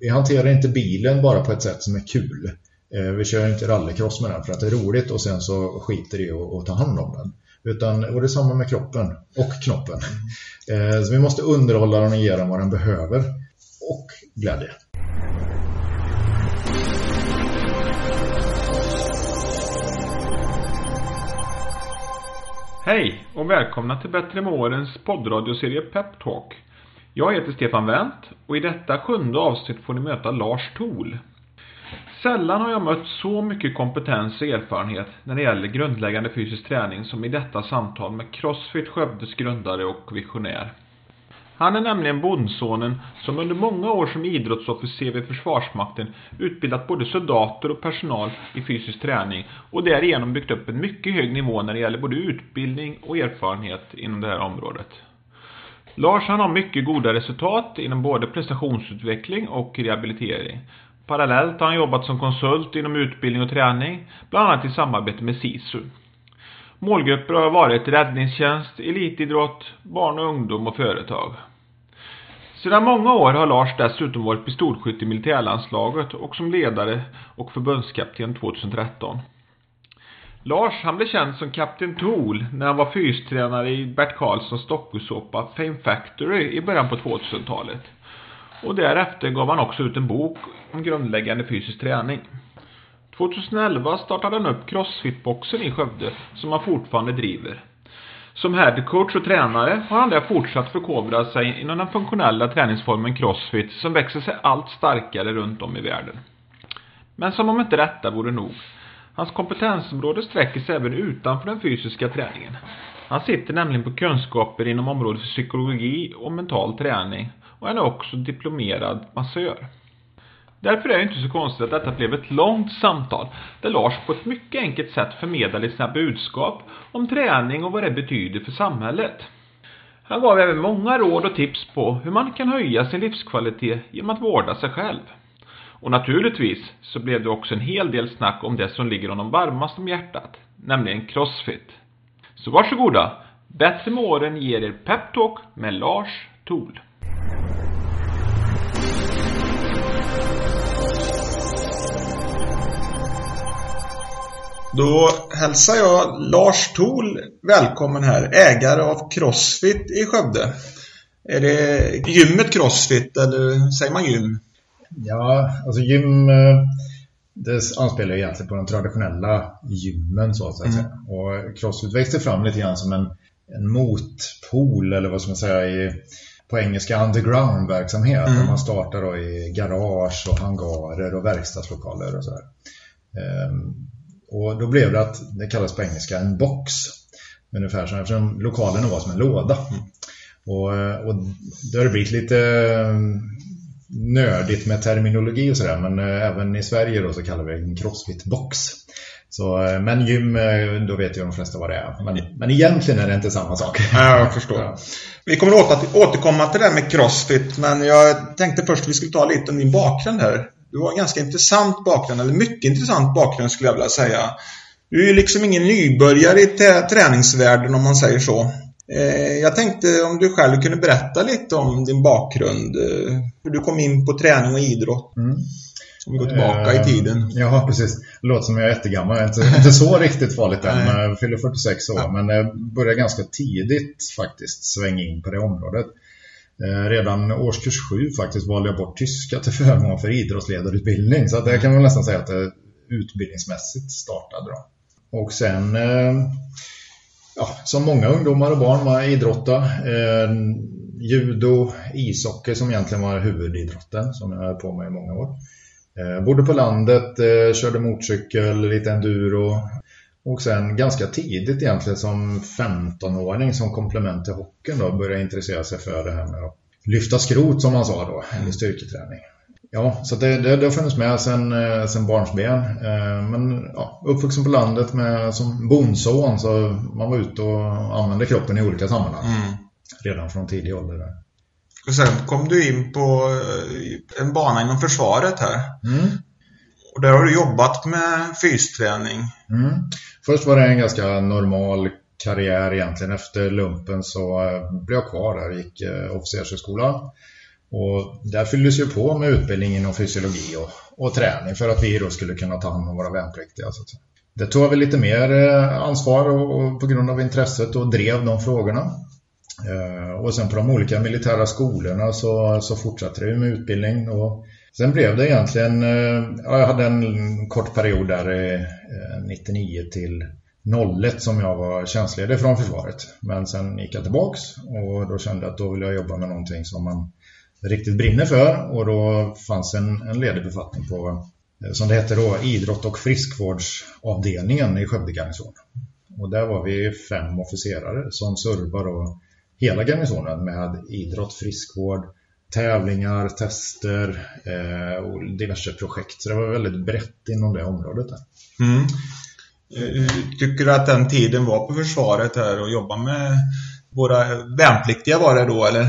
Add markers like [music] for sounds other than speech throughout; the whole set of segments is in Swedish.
vi hanterar inte bilen bara på ett sätt som är kul. Eh, vi kör inte rallycross med den för att det är roligt och sen så skiter det i att ta hand om den. Utan, och det är samma med kroppen och knoppen. Eh, så vi måste underhålla den och ge den vad den behöver. Och glädje. Hej och välkomna till Bättre med årens poddradioserie Pep Talk. Jag heter Stefan Wendt och i detta sjunde avsnitt får ni möta Lars Thol. Sällan har jag mött så mycket kompetens och erfarenhet när det gäller grundläggande fysisk träning som i detta samtal med Crossfit Skövdes grundare och visionär. Han är nämligen bondsonen som under många år som idrottsofficer vid Försvarsmakten utbildat både soldater och personal i fysisk träning och därigenom byggt upp en mycket hög nivå när det gäller både utbildning och erfarenhet inom det här området. Lars han har mycket goda resultat inom både prestationsutveckling och rehabilitering. Parallellt har han jobbat som konsult inom utbildning och träning, bland annat i samarbete med SISU. Målgrupper har varit räddningstjänst, elitidrott, barn och ungdom och företag. Sedan många år har Lars dessutom varit pistolskytt i militärlandslaget och som ledare och förbundskapten 2013. Lars han blev känd som Kapten Tool när han var fystränare i Bert Karlssons dokusåpa Fame Factory i början på 2000-talet. Och därefter gav han också ut en bok om grundläggande fysisk träning. 2011 startade han upp Crossfitboxen i Skövde som han fortfarande driver. Som headcoach och tränare har han där fortsatt förkovra sig inom den funktionella träningsformen Crossfit som växer sig allt starkare runt om i världen. Men som om inte detta vore nog. Hans kompetensområde sträcker sig även utanför den fysiska träningen. Han sitter nämligen på kunskaper inom området för psykologi och mental träning och han är också diplomerad massör. Därför är det inte så konstigt att detta blev ett långt samtal där Lars på ett mycket enkelt sätt förmedlade sina budskap om träning och vad det betyder för samhället. Han gav även många råd och tips på hur man kan höja sin livskvalitet genom att vårda sig själv. Och naturligtvis så blev det också en hel del snack om det som ligger honom varmast om hjärtat, nämligen Crossfit. Så varsågoda! Bättre med åren ger er peptalk med Lars Thol. Då hälsar jag Lars Thol välkommen här, ägare av Crossfit i Skövde. Är det gymmet Crossfit eller säger man gym? Ja, alltså gym eh, det anspelar egentligen på de traditionella gymmen så att säga. Mm. Och Crossfit växte fram lite grann som en, en motpol eller vad ska man säga i, på engelska underground-verksamhet. Mm. Där man startar då i garage och hangarer och verkstadslokaler och sådär. Um, och då blev det att det kallas på engelska en box. Ungefär som eftersom lokalen var som en låda. Mm. Och, och det har blivit lite nördigt med terminologi och sådär men eh, även i Sverige då så kallar vi det en crossfit-box. Så, eh, men gym, eh, då vet ju de flesta vad det är. Men, men egentligen är det inte samma sak. Ja, jag förstår. Ja. Vi kommer att återkomma till det här med crossfit men jag tänkte först att vi skulle ta lite om din bakgrund här. Du har en ganska intressant bakgrund, eller mycket intressant bakgrund skulle jag vilja säga. Du är ju liksom ingen nybörjare i träningsvärlden om man säger så. Eh, jag tänkte om du själv kunde berätta lite om din bakgrund. Eh, hur du kom in på träning och idrott. Mm. Om vi går tillbaka uh, i tiden. Ja, precis. Det låter som jag är jättegammal. Inte, inte så riktigt farligt än. Jag fyller 46 år. Ja. Men jag började ganska tidigt faktiskt svänga in på det området. Redan årskurs 7 faktiskt valde jag bort tyska till förmån för idrottsledarutbildning. Så att det kan man nästan säga att det utbildningsmässigt startade då. Och sen ja, som många ungdomar och barn var idrotta. Eh, judo, ishockey som egentligen var huvudidrotten som jag höll på med i många år. Eh, bodde på landet, eh, körde motorcykel, lite enduro. Och sen ganska tidigt egentligen som 15-åring som komplement till hockeyn då började intressera sig för det här med att lyfta skrot som man sa då, eller styrketräning. Ja, så det, det, det har funnits med sedan, eh, sedan barnsben. Eh, men ja, uppvuxen på landet med, som bondson så man var ute och använde kroppen i olika sammanhang. Mm. Redan från tidig ålder. Där. Och sen kom du in på eh, en bana inom försvaret här. Mm. Och där har du jobbat med fysträning. Mm. Först var det en ganska normal karriär egentligen. Efter lumpen så blev jag kvar där, gick officershögskolan. Och där fylldes ju på med utbildning inom fysiologi och, och träning för att vi då skulle kunna ta hand om våra värnpliktiga. Så att säga. Det tog jag väl lite mer eh, ansvar och, och på grund av intresset och drev de frågorna. Eh, och sen på de olika militära skolorna så, så fortsatte vi med utbildning. Och sen blev det egentligen, eh, jag hade en kort period där 99 eh, till 01 som jag var tjänstledig från försvaret. Men sen gick jag tillbaks och då kände jag att då vill jag jobba med någonting som man riktigt brinner för och då fanns en, en ledig befattning på eh, som det hette då, idrott- och friskvårdsavdelningen i Skövde garnison. Och där var vi fem officerare som servar då hela garnisonen med idrott, friskvård, tävlingar, tester eh, och diverse projekt. Så det var väldigt brett inom det området. Där. Mm. Eh, tycker du att den tiden var på försvaret här och jobba med våra värnpliktiga var det då eller?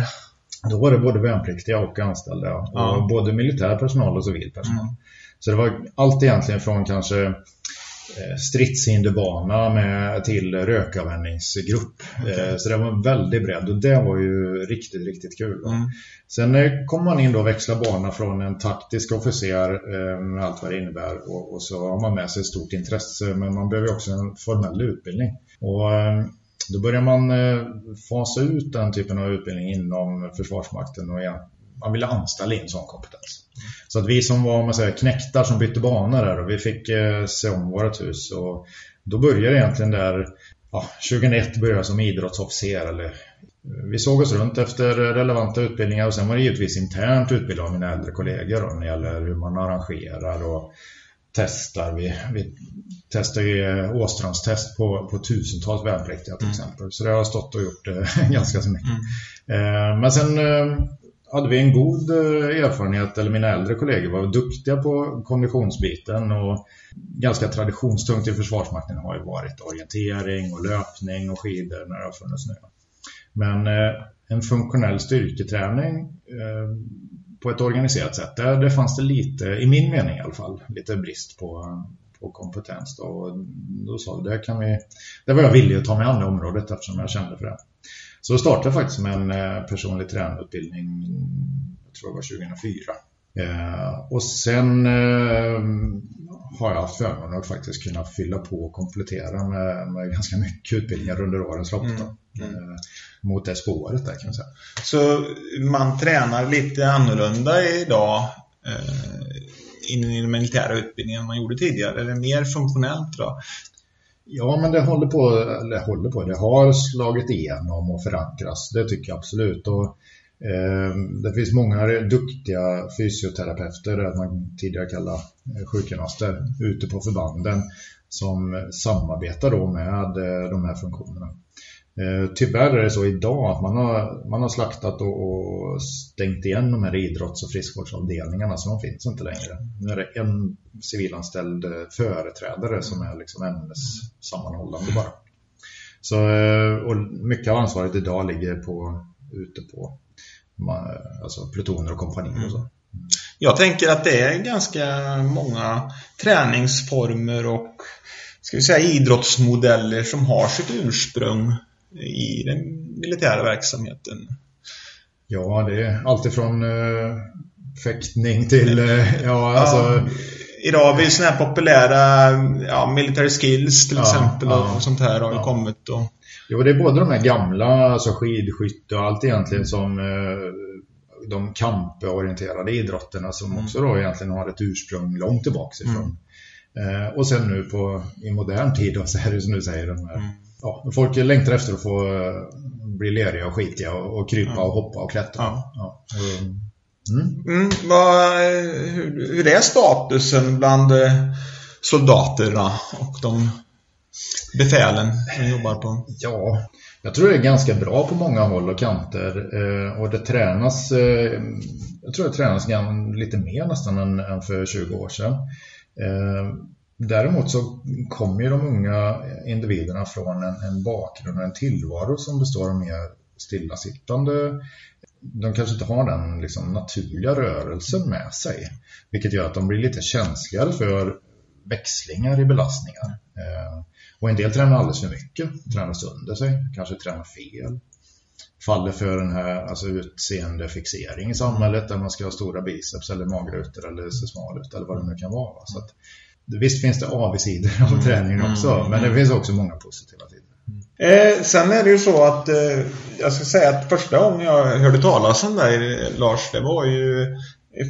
Då var det både värnpliktiga och anställda. Ja. Och både militär personal och civil personal. Mm. Så det var allt egentligen från kanske eh, stridshinderbana med, till rökavvänjningsgrupp. Okay. Eh, så det var en väldig bredd och det var ju riktigt, riktigt kul. Mm. Sen eh, kom man in då och växla bana från en taktisk officer med allt vad det innebär och, och, så har man med sig ett stort intresse men man behöver också en formell utbildning. Och då börjar man eh, fasa ut den typen av utbildning inom Försvarsmakten och man ville anställa in sån kompetens. Så att vi som var man säger, knäktar som bytte bana där och vi fick eh, se om vårt hus och då började egentligen där ja, 2001 började jag som idrottsofficer eller eh, vi såg oss runt efter relevanta utbildningar och sen var det givetvis internt utbildning av mina äldre kollegor då, när det gäller hur man arrangerar och testar. Vi, vi testar ju eh, Åstrandstest på, på tusentals värnpliktiga till mm. exempel. Så det har jag stått och gjort eh, [laughs] ganska så mycket. Mm. Eh, men sen hade vi en god erfarenhet, eller mina äldre kollegor var duktiga på konditionsbiten och ganska traditionstungt i Försvarsmakten har ju varit orientering och löpning och skidor när det har funnits snö. Men en funktionell styrketräning på ett organiserat sätt, där där fanns det lite, i min mening i alla fall, lite brist på, på kompetens. Då. Och då sa vi, där, kan vi, det var jag villig att ta mig an det området eftersom jag kände för det. Så jag startade faktiskt med en eh, personlig tränarutbildning, jag tror det var 2004. Eh, och sen eh, har jag haft förmånen att faktiskt kunna fylla på och komplettera med, med ganska mycket utbildningar under årens lopp. Mm. Mm. mot det spåret där kan man säga. Så man tränar lite annorlunda idag eh, inom den militära utbildningen än man gjorde tidigare? Eller mer funktionellt då? Ja, men det håller på, eller håller på, det har slagit igenom och förankras. Det tycker jag absolut. Och, eh, Ehm, det finns många duktiga fysioterapeuter, det man tidigare kallade eh, sjukgymnaster, ute på förbanden som samarbetar då med eh, de här funktionerna. Ehm, tyvärr är det så idag att man har, man har slaktat och, och stängt igen de här idrotts- och friskvårdsavdelningarna så de finns inte längre. Nu är det en civilanställd eh, företrädare som är liksom ämnessammanhållande bara. Så, och mycket av ansvaret idag ligger på, ute på alltså plutoner och kompanier och så. Jag tänker att det är ganska många träningsformer och ska vi säga idrottsmodeller som har sitt ursprung i den militära verksamheten? Ja, det är alltifrån eh, fäktning till... Eh, ja, alltså... Idag har vi sådana här populära ja, military skills till ja, exempel ja, och sånt här har ja. kommit. Och... Jo, det är både de här gamla, alltså skidskytte och allt egentligen som eh, de kamporienterade idrotterna som mm. också då egentligen har ett ursprung långt tillbaka ifrån. Mm. Eh, och sen nu på, i modern tid då, [laughs] så är det som du säger, de här mm ja, folk längtar efter att få eh, bli leriga och skitiga och, och krypa och hoppa och klättra. Ja. Ja. Mm. Mm, vad, hur, hur är statusen bland eh, soldaterna och de befälen som jobbar på? Ja, jag tror det är ganska bra på många håll och kanter eh, och det tränas jag tror det tränas lite mer nästan än, för 20 år sedan. Däremot så kommer de unga individerna från en, en bakgrund och en tillvaro som består av mer stillasittande. De kanske inte har den liksom, naturliga rörelsen med sig. Vilket gör att de blir lite känsligare för växlingar i belastningar. Eh, och en del tränar alldeles för mycket, tränar sönder sig, kanske tränar fel. faller för den här alltså utseendefixering i samhället där man ska ha stora biceps eller magrutor eller se smal ut eller vad det nu kan vara. Så att, visst finns det avigsidor av mm. träningen också mm. men det finns också många positiva sidor. Eh, sen är det ju så att eh, jag ska säga att första gången jag hörde talas om dig Lars, det var ju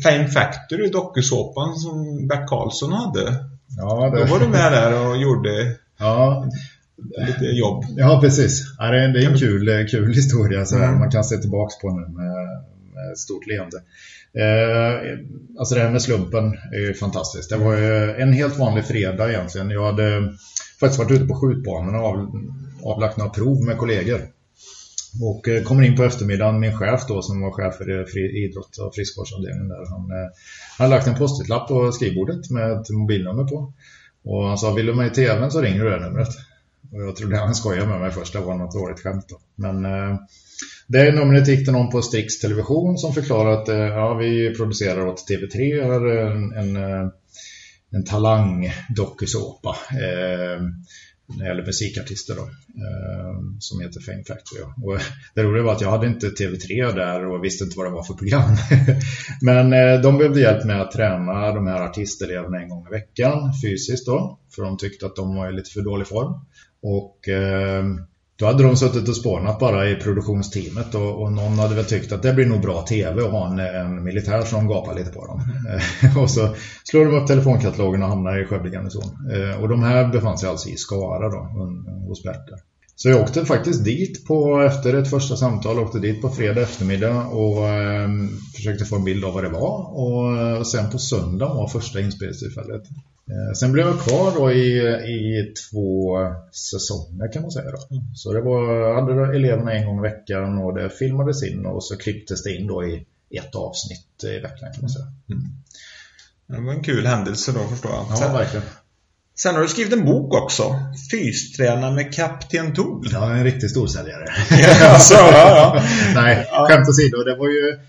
Fame Factory, dokusåpan som Bert Karlsson hade. Ja, det... Då var du med där och gjorde ja. lite jobb. Ja, precis. Ja, det, är, det är en kul, kul historia så mm. man kan se tillbaka på nu med, med stort leende. Eh, alltså det här med slumpen är ju fantastiskt. Det var ju en helt vanlig fredag egentligen. Jag hade faktiskt varit ute på skjutbanan och av, avlagt några prov med kollegor. Och eh, kommer in på eftermiddagen, min chef då som var chef för eh, fri, idrott och friskvårdsavdelningen där. Han, eh, lagt en postitlapp på skrivbordet med ett mobilnummer på. Och han sa, vill du med i tvn så ringer du det numret. Och jag trodde han skojade med mig först, det var något dåligt skämt då. Men eh, det numret gick det någon på Strix Television som förklarade att eh, ja, vi producerar åt TV3 en, en, eh, en talang dokusåpa. Eh, när det gäller musikartister då, eh, som heter Fame Factory. Och det roliga var att jag hade inte TV3 där och visste inte vad det var för program. [laughs] Men eh, de behövde hjälp med att träna de här artisteleverna en gång i veckan fysiskt då, för de tyckte att de var i lite för dålig form. Och eh, då hade de suttit och spånat bara i produktionsteamet och, och, någon hade väl tyckt att det blir nog bra tv att ha en, en militär som gapar lite på dem. Mm. [laughs] och så slår de upp telefonkatalogen och hamnar i Skövde garnison. Eh, och de här befann sig alltså i Skara då, hos Berter. Så jag åkte faktiskt dit på, efter ett första samtal, åkte dit på fredag eftermiddag och eh, försökte få en bild av vad det var. Och eh, sen på söndag var första inspelningstillfället. Eh, sen blev jag kvar då i, i två säsonger kan man säga. Då. Mm. Så det var, hade eleverna en gång i veckan och det filmades in och så klipptes det in då i ett avsnitt i veckan kan man säga. Mm. Det var en kul händelse då förstår jag. Ja, verkligen. Sen har du skrivit en bok också. Fysträna med Kapten Tool. Ja, en riktig storsäljare. [laughs] alltså, ja, ja. [laughs] Nej, skämt åsido. Det var ju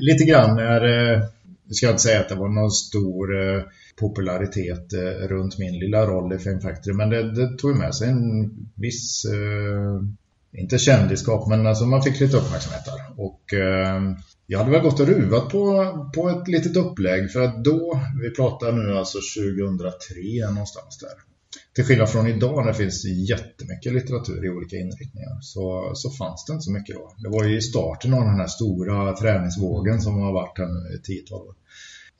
lite grann när... Jag eh, ska inte säga att det var någon stor eh, popularitet eh, runt min lilla roll i Fame Factory. Men det, det tog med sig en viss, eh, inte kändisskap, men alltså man fick lite uppmärksamhet där. Och eh, jag hade väl gått och ruvat på, på ett litet upplägg för att då, vi pratar nu alltså 2003 någonstans där. Till skillnad från idag när det finns jättemycket litteratur i olika inriktningar så, så fanns det inte så mycket då. Det var ju i starten av den här stora träningsvågen som har varit här nu i 10 år.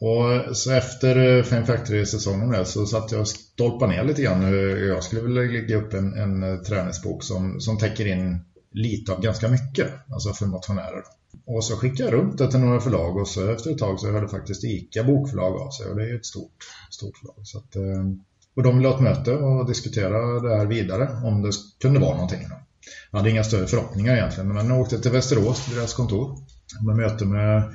Och så efter eh, Fame Factory-säsongen så satt jag och stolpade ner lite grann hur jag skulle vilja lägga upp en, en eh, träningsbok som, som täcker in lite av ganska mycket, alltså för motionärer. Och så skickade jag runt det till några förlag och så efter ett tag så hörde faktiskt ICA bokförlag av sig och det är ju ett stort, stort förlag. Så att, och de ville ha ett möte och diskutera det här vidare om det kunde vara någonting. Jag hade inga större förhoppningar egentligen men jag åkte till Västerås till deras kontor med möte med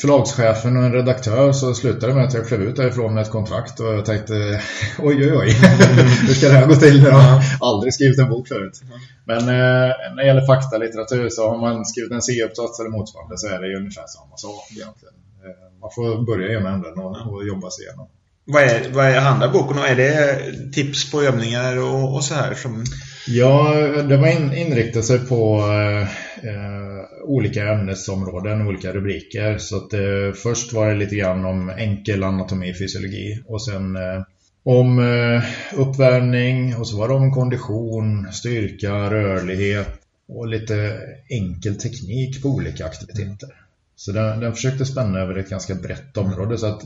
förlagschefen och en redaktör så slutade med att jag klev ut därifrån med ett kontrakt och jag tänkte [laughs] oj oj oj, [laughs] hur ska det här gå till? Jag har aldrig skrivit en bok förut. Men eh, när det gäller faktalitteratur så har man skrivit en C-uppsats eller motsvarande så är det ju ungefär samma sak egentligen. Eh, man får börja i ena änden och, och jobba sig igenom. Vad, är, vad är, handlar boken om? Är det tips på övningar och, och så här? Som... Ja, det var in, inriktat sig på eh, eh, olika ämnesområden, olika rubriker. Så att eh, först var det lite grann om enkel anatomi och fysiologi och sen eh, om eh, uppvärmning och så var det om kondition, styrka, rörlighet och lite enkel teknik på olika aktiviteter. Så den, den försökte spänna över ett ganska brett område så att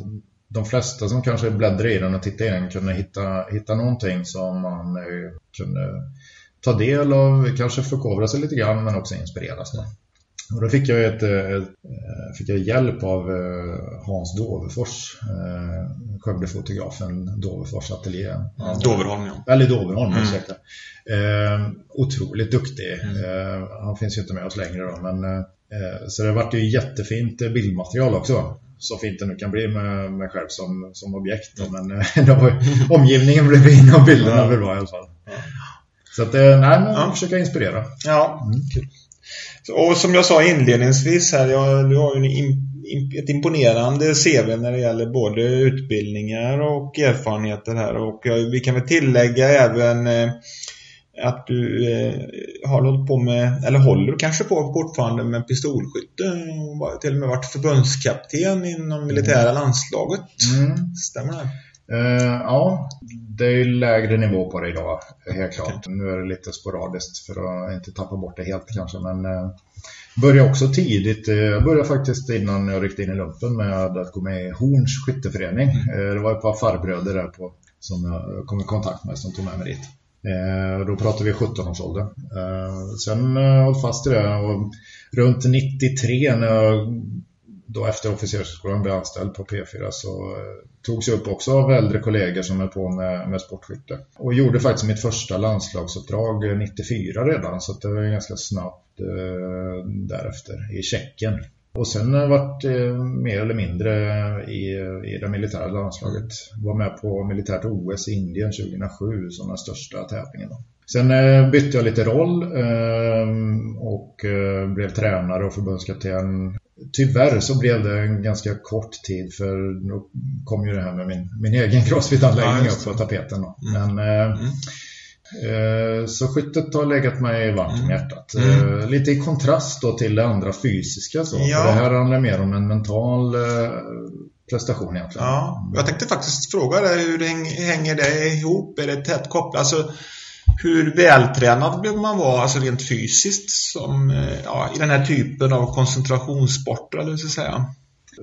de flesta som kanske bläddrade i den och tittade i den kunde hitta, hitta någonting som man eh, kunde ta del av, kanske förkovra sig lite grann men också inspireras. Då. Och då fick jag, ett, ett, eh, fick jag hjälp av eh, Hans Doverfors, Skövdefotografen Doverfors ateljé. Doverholm, ja. Eller Doverholm, mm. ursäkta. Eh, otroligt duktig. Mm. Eh, han finns ju inte med oss längre då, men eh, så det vart ju jättefint bildmaterial också så fint det nu kan bli med mig själv som, som objekt. Då. Men eh, [laughs] var, omgivningen blev fin och bilderna ja. blev bra i alla fall. Ja. Så att, eh, nej, men ja. försöka inspirera. Ja, mm. kul. Och som jag sa inledningsvis här, jag, du har ju ett imponerande CV när det gäller både utbildningar och erfarenheter här. Och vi kan väl tillägga även eh, att du eh, har hållit på med, eller håller kanske på fortfarande med pistolskytte och till och med varit förbundskapten inom militära landslaget. Mm. Stämmer det? Uh, ja, det är lägre nivå på det idag, helt klart. Okay. Nu är det lite sporadiskt för att inte tappa bort det helt kanske, men uh, började också tidigt. Uh, jag började faktiskt innan jag ryckte in i lumpen med att gå med i Horns skytteförening. Mm. det var ett par farbröder där på, som jag kom i kontakt med som tog med mig dit. då pratade vi 17-årsåldern. sen hållit fast i det och runt 93 när jag då efter officersskolan blev anställd på P4 så eh, togs jag upp också av äldre kollegor som är på med, med sportskytte. Och gjorde faktiskt mitt första landslagsuppdrag eh, 94 redan så det var ganska snabbt eh, därefter i Tjeckien. Och sen har jag varit eh, mer eller mindre eh, i, i det militära landslaget. Var med på militärt OS i Indien 2007 som den största tävlingen. Då. Sen eh, bytte jag lite roll eh, och blev tränare och förbundskapten Tyvärr så blev det en ganska kort tid för då kom ju det här med min, min egen crossfit-anläggning ja, upp på tapeten. Mm. Men, eh, mm. eh, så skyttet har legat mig varmt om mm. hjärtat. Mm. Eh, lite i kontrast då till det andra fysiska. Så. Ja. det här handlar mer om en mental prestation egentligen. Ja, jag tänkte faktiskt fråga dig hur det hänger det ihop? Är det tätt kopplat? Alltså, hur vältränad behöver man vara, alltså rent fysiskt, som, eh, ja, i den här typen av koncentrationssporter, eller så säga?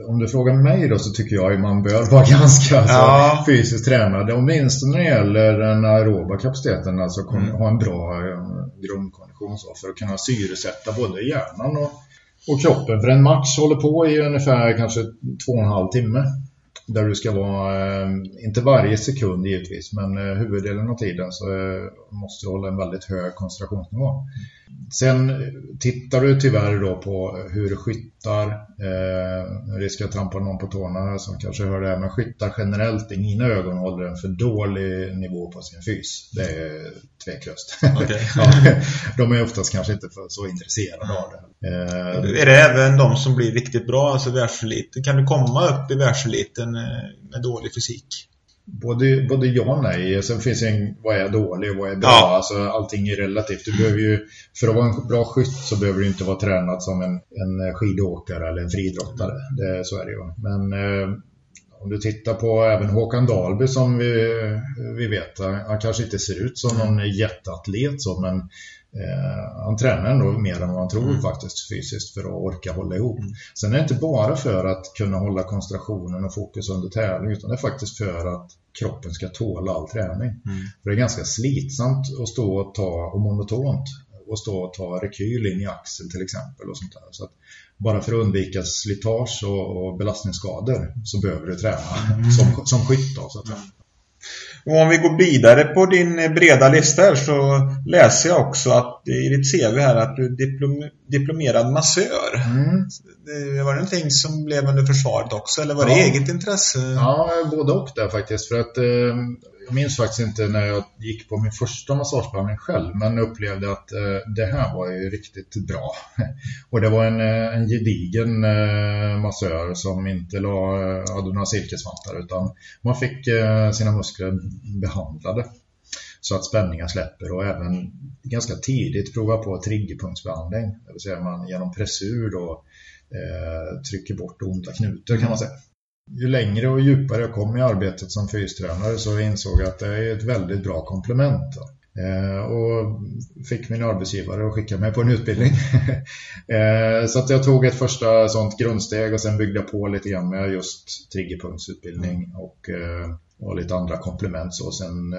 Om du frågar mig då så tycker jag att man bör vara [laughs] ganska alltså, ja. fysiskt tränad. Åtminstone när det gäller den aeroba kapaciteten, alltså mm. ha en bra eh, grundkondition så, för att kunna syresätta både hjärnan och, och kroppen. För en match håller på i ungefär kanske två och en halv timme. Där du ska vara, eh, inte varje sekund givetvis, men eh, huvuddelen av tiden så eh, måste du hålla en väldigt hög koncentrationsnivå. Sen tittar du tyvärr då på hur skyttar, eh, risk att trampa någon på tårna som kanske hör det här, men skyttar generellt i mina ögon håller en för dålig nivå på sin fys. Det är tveklöst. Okay. [laughs] ja, de är oftast kanske inte så intresserade av det. Eh, är det även de som blir riktigt bra, alltså världseliten? Kan du komma upp i världseliten eh, med dålig fysik? Både, både ja och nej. Sen finns det en, vad är dålig och vad är bra? Ja. Alltså, allting är relativt. Du behöver ju, för att vara en bra skytt så behöver du inte vara tränad som en, en skidåkare eller en friidrottare. Det, så är det ju. Men eh, om du tittar på även Håkan Dahlby som vi, vi vet, han kanske inte ser ut som någon jätteatlet så, men Eh, han tränar ändå mer än vad han tror mm. faktiskt fysiskt för att orka hålla ihop. Mm. Sen är det inte bara för att kunna hålla koncentrationen och fokus under tävling utan det är faktiskt för att kroppen ska tåla all träning. Mm. För det är ganska slitsamt att stå och ta, och monotont, och stå och ta rekyl in i axeln till exempel och sånt där. Så att bara för att undvika slitage och, och belastningsskador så behöver du träna mm. som, som skytt då, så att säga. Och om vi går vidare på din eh, breda lista här så läser jag också att i ditt CV här att du är diplom, diplomerad massör. Mm. Det var det någonting som blev under försvaret också eller var ja. det eget intresse? Ja, både och där faktiskt. För att eh, jag minns faktiskt inte när jag gick på min första massagebehandling själv men upplevde att eh, det här var ju riktigt bra. [laughs] Och det var en, eh, en gedigen eh, massör som inte la, eh, hade några silkesvantar utan man fick eh, sina muskler behandlade så att spänningar släpper och även ganska tidigt prova på triggerpunktsbehandling. Det vill säga man genom pressur då eh, trycker bort onda knutor kan man säga ju längre och djupare jag kom i arbetet som fystränare så insåg jag att det är ett väldigt bra komplement. Eh, och fick min arbetsgivare att skicka mig på en utbildning. [laughs] eh, så att jag tog ett första sånt grundsteg och sen byggde jag på lite grann med just triggerpunktsutbildning och, eh, och lite andra komplement. Så sen,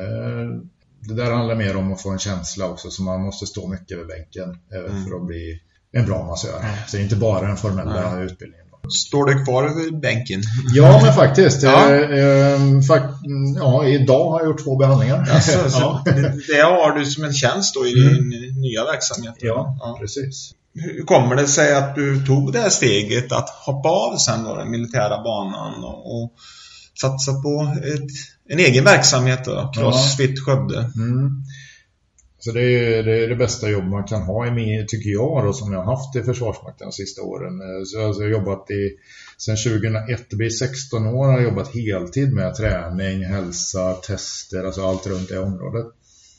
det där handlar mer om att få en känsla också så man måste stå mycket vid bänken mm. för att bli en bra massör. Så det är inte bara den formella Nej. utbildningen. Står det kvar vid bänken? Ja, men faktiskt. Ja. Eh, fakt ja, idag har jag gjort två behandlingar. Alltså, [laughs] ja. det, det, har du som en tjänst då i mm. din nya verksamhet? Ja, ja, precis. Hur kommer det sig att du tog det här steget att hoppa av sen då, den militära banan och, och satsa på ett, en egen verksamhet då, Crossfit Skövde? Mm. Så det är, det är det bästa jobb man kan ha i min, tycker jag då, som jag har haft i Försvarsmakten de sista åren. Eh, så alltså jag har jobbat i, sen 2001, det blir 16 år, har jag jobbat heltid med träning, hälsa, tester, alltså allt runt det området.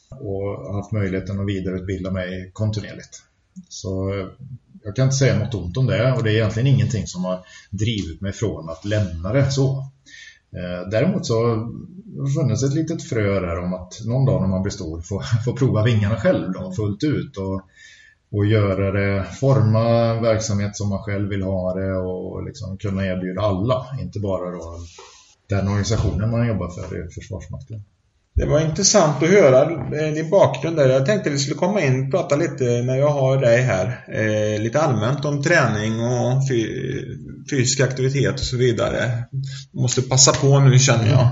och haft möjligheten att vidareutbilda mig kontinuerligt. Så eh, jag kan inte säga något ont om det och det är egentligen ingenting som har drivit mig från att lämna det så. Eh, däremot så har det funnits ett litet frö där om att någon dag när man blir stor får, [laughs] får prova vingarna själv då, fullt ut och, och göra det, forma verksamhet som man själv vill ha det och liksom kunna erbjuda alla, inte bara då den organisationen man jobbar för i Försvarsmakten. Det var intressant att höra eh, din bakgrund där. Jag tänkte vi skulle komma in och prata lite när jag har dig här. Eh, lite allmänt om träning och fysisk aktivitet och så vidare. Måste passa på nu känner jag.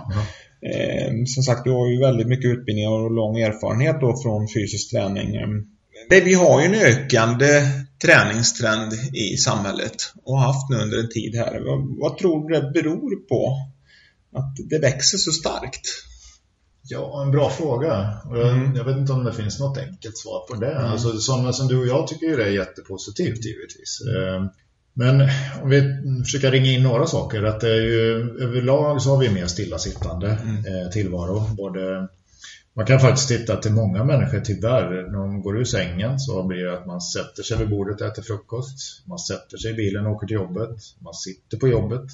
Eh, som sagt, du har ju väldigt mycket utbildning och lång erfarenhet då från fysisk träning. Eh, vi har ju en ökande träningstrend i samhället och haft nu under en tid här. Vad, vad tror du det beror på? Att det växer så starkt? Ja, en bra fråga. Mm. Jag vet inte om det finns något enkelt svar på det. Mm. Alltså, sådana som du och jag tycker ju det är jättepositivt givetvis. Mm. Men om vi försöker ringa in några saker. Att det är ju, överlag så har vi mer stillasittande mm. Eh, tillvaro. Både, man kan faktiskt titta till många människor tyvärr. När de går ur sängen så blir det att man sätter sig vid bordet och äter frukost. Man sätter sig i bilen och åker till jobbet. Man sitter på jobbet.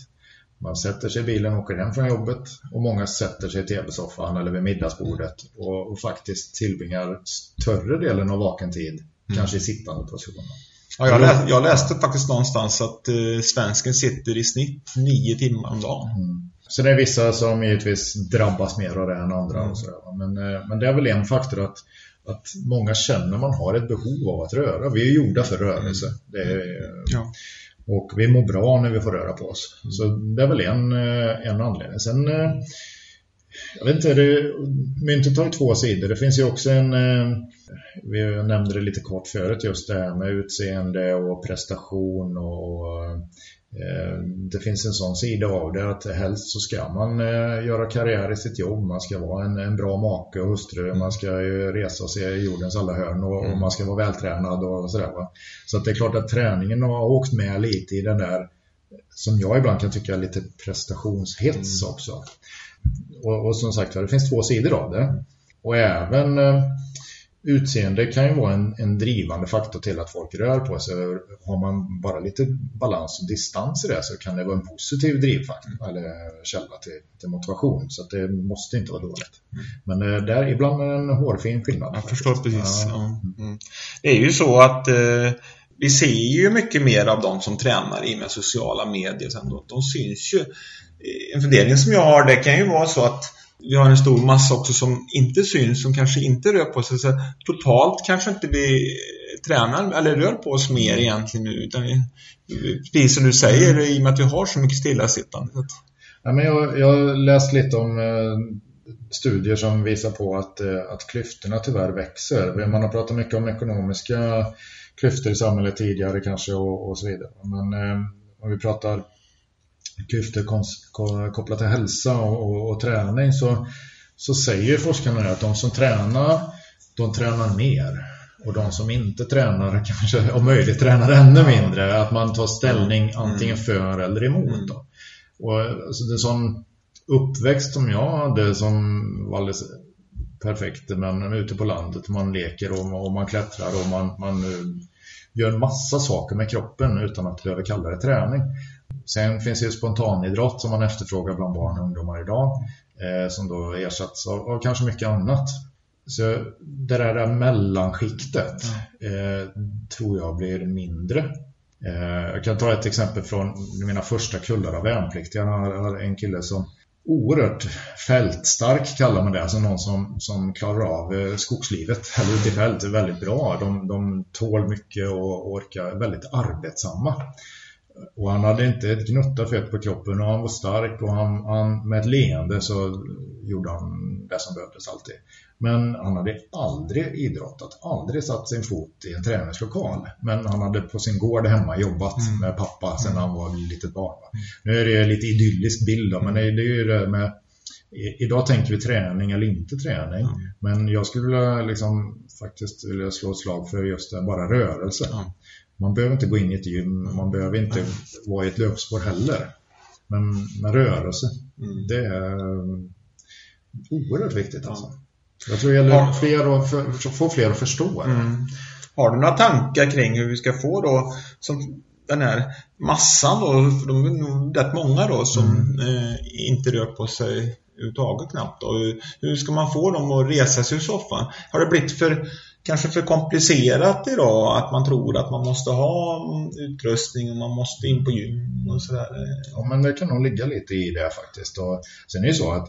Man sätter sig i bilen och åker hem från jobbet och många sätter sig i tv-soffan eller vid middagsbordet och, och, faktiskt tillbringar större delen av vaken tid, mm. kanske i sittande position. Ja, jag, läste, jag, läste faktiskt någonstans att eh, svensken sitter i snitt nio timmar om dagen. Mm. Så det är vissa som givetvis drabbas mer av det än andra. Mm. Och sådär. Men, eh, men det är väl en faktor att, att många känner man har ett behov av att röra. Vi är gjorda för rörelse. Mm. Är, ja. Och vi mår bra när vi får röra på oss. Mm. Så det är väl en, eh, en anledning. Sen, eh, jag vet inte, det, myntet har ju två sidor. Det finns ju också en, vi nämnde det lite kort förut, just det här med utseende och prestation och Eh, det finns en sån sida av det att helst så ska man eh, göra karriär i sitt jobb. Man ska vara en, en bra make och hustru. Man ska ju resa sig i jordens alla hörn och, och mm. man ska vara vältränad och sådär. Va? Så att det är klart att träningen har åkt med lite i den där som jag ibland kan tycka är lite prestationshets mm. också. Och, och som sagt det finns två sidor av det. Och även eh, utseende kan ju vara en, en, drivande faktor till att folk rör på sig. Har man bara lite balans och distans i det så kan det vara en positiv drivfaktor eller källa till, till motivation. Så det måste inte vara dåligt. Men det eh, är ibland en hårfin skillnad. Jag förstår precis. Ja. Mm. Det är ju så att eh, vi ser ju mycket mer av de som tränar i med sociala medier. De, de syns ju. En fördelning som jag har det kan ju vara så att vi har en stor massa också som inte syns, som kanske inte rör på sig. Så totalt kanske inte vi tränar eller rör på oss mer egentligen nu. Utan vi, precis som du säger, i och med att vi har så mycket stillasittande. Ja, men jag, jag har läst lite om eh, studier som visar på att, eh, att klyftorna tyvärr växer. Man har pratat mycket om ekonomiska klyftor i samhället tidigare kanske och, och så vidare. Men eh, om vi pratar klyftor kopplat till hälsa och, och, och, träning så, så säger forskarna att de som tränar, de tränar mer. Och de som inte tränar kanske om möjligt tränar ännu mindre. Att man tar ställning mm. antingen för eller emot. Då. Och, alltså, det är sån uppväxt som jag hade som var alldeles perfekt. Men ute på landet, man leker och, och man klättrar och man, man gör en massa saker med kroppen utan att behöva kalla det träning. Sen finns det ju spontanidrott som man efterfrågar bland barn och ungdomar idag eh, som då ersatts av, av, kanske mycket annat. Så det där mellanskiktet eh, tror jag blir mindre. Eh, jag kan ta ett exempel från mina första kullar av värnpliktiga. Jag har en kille som oerhört fältstark kallar man det, alltså någon som, som klarar av eh, skogslivet [laughs] eller ute i fält väldigt bra. De, de tål mycket och orkar väldigt arbetsamma. Och han hade inte ett gnutta fett på kroppen och han var stark och han, han, med ett leende så gjorde han det som behövdes alltid. Men han hade aldrig idrottat, aldrig satt sin fot i en träningslokal. Men han hade på sin gård hemma jobbat mm. med pappa sedan han var litet barn. Mm. Nu är det lite idyllisk bild då, men det, är ju det med Idag tänker vi träning eller inte träning. Mm. Men jag skulle vilja liksom, faktiskt vilja slå ett slag för just det, bara rörelse. Man behöver inte gå in i ett gym, man behöver inte vara i ett löpspår heller. Men med rörelse, mm. det är oerhört viktigt alltså. Jag tror det gäller fler att för, få fler att förstå. Mm. Har du några tankar kring hur vi ska få då som den här massan då, för de är nog rätt många då som mm. eh, inte rör på sig överhuvudtaget knappt. Och hur ska man få dem att resa sig ur soffan? Har det blivit för kanske för komplicerat idag att man tror att man måste ha utrustning och man måste in på gym och sådär. Ja, men det kan nog ligga lite i det faktiskt. Och sen är det ju så att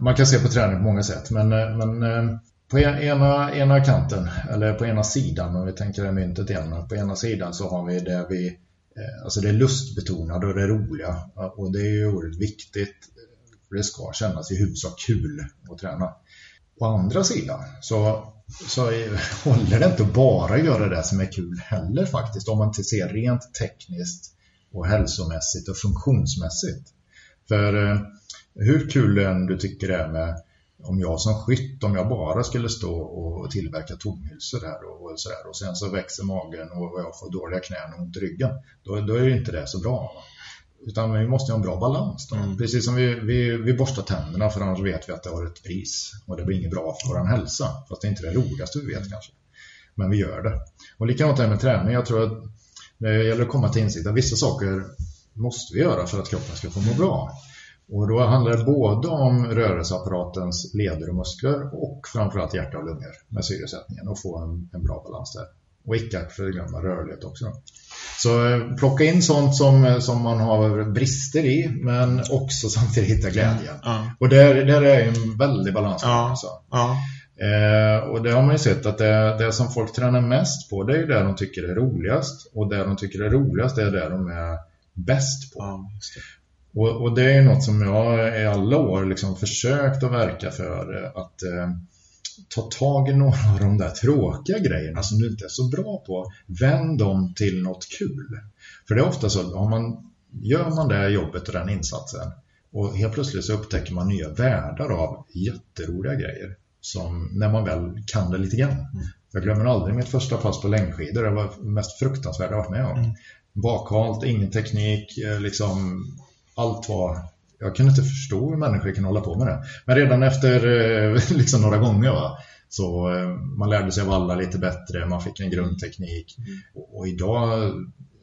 man kan se på träning på många sätt, men, eh, men eh, på ena, ena kanten, eller på ena sidan, om vi tänker det myntet igen, på ena sidan så har vi det vi eh, Alltså det är lustbetonade och det roliga och det är ju oerhört viktigt. för Det ska kännas i huvudsak kul att träna. På andra sidan så, så [laughs] håller det inte att bara göra det som är kul heller faktiskt. Om man inte ser rent tekniskt och hälsomässigt och funktionsmässigt. För eh, hur kul än du tycker det är med om jag som skytt, om jag bara skulle stå och tillverka tomhylsor här och, och sådär och sen så växer magen och jag får dåliga knän och ont i ryggen, då, då är det inte det så bra. Utan vi måste ha en bra balans. Då. Mm. Precis som vi, vi, vi borstar tänderna för annars vet vi att det har ett pris och det blir inget bra för vår hälsa. Fast det är inte det roligaste vi vet kanske. Men vi gör det. Och likadant är med träning. Jag tror att det gäller att komma till insikt att vissa saker måste vi göra för att kroppen ska få må bra. Och då handlar det både om rörelseapparatens leder och muskler och framförallt hjärta och lungor med syresättningen och få en, en bra balans där. Och icke att förglömma rörlighet också. Så eh, plocka in sånt som, som man har brister i men också [laughs] samtidigt hitta glädjen. Ja. Och där, där är en väldig balans. Ja. Ja. Eh, och det har man ju sett att det, det som folk tränar mest på det är det de tycker är roligast. Och det de tycker är roligast det är det de är bäst på. Ja, och, och, det är något som jag i alla år liksom försökt att verka för att eh, ta tag i några av de där tråkiga grejerna som du inte är så bra på. Vänd dem till något kul. För det är ofta så, om man, gör man det jobbet och den insatsen och helt plötsligt så upptäcker man nya världar av jätteroliga grejer som när man väl kan det lite grann. Mm. Jag glömmer aldrig mitt första pass på längdskidor. Det var mest fruktansvärda jag varit med om. Mm. Bakhalt, ingen teknik, eh, liksom allt var... Jag kunde inte förstå hur människor kan hålla på med det. Men redan efter eh, [laughs] liksom några gånger va, så eh, man lärde sig valla lite bättre, man fick en grundteknik. Mm. Och, och idag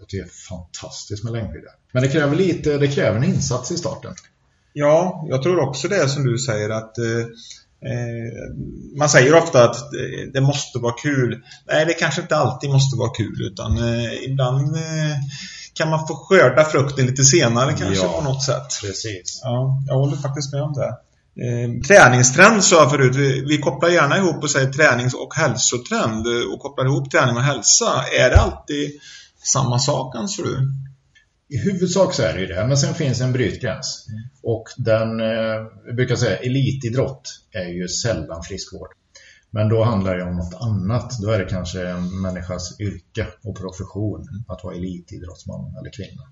det är fantastiskt med längdskidor. Men det kräver lite, det kräver en insats i starten. Ja, jag tror också det som du säger att eh, eh man säger ofta att det måste vara kul. Nej, det kanske inte alltid måste vara kul utan eh, ibland eh, kan man få skörda frukten lite senare kanske ja, på något sätt. Precis. Ja, jag håller faktiskt med om det. Eh, träningstrend sa jag förut. Vi, vi, kopplar gärna ihop och säger tränings och hälsotrend och kopplar ihop träning och hälsa. Är det alltid samma sak anser du? I huvudsak så är det ju det, men sen finns en brytgräns. Mm. Och den, eh, vi brukar säga elitidrott är ju sällan friskvård. Men då handlar det om något annat. Då är det kanske en människas yrke och profession att vara elitidrottsman eller kvinna.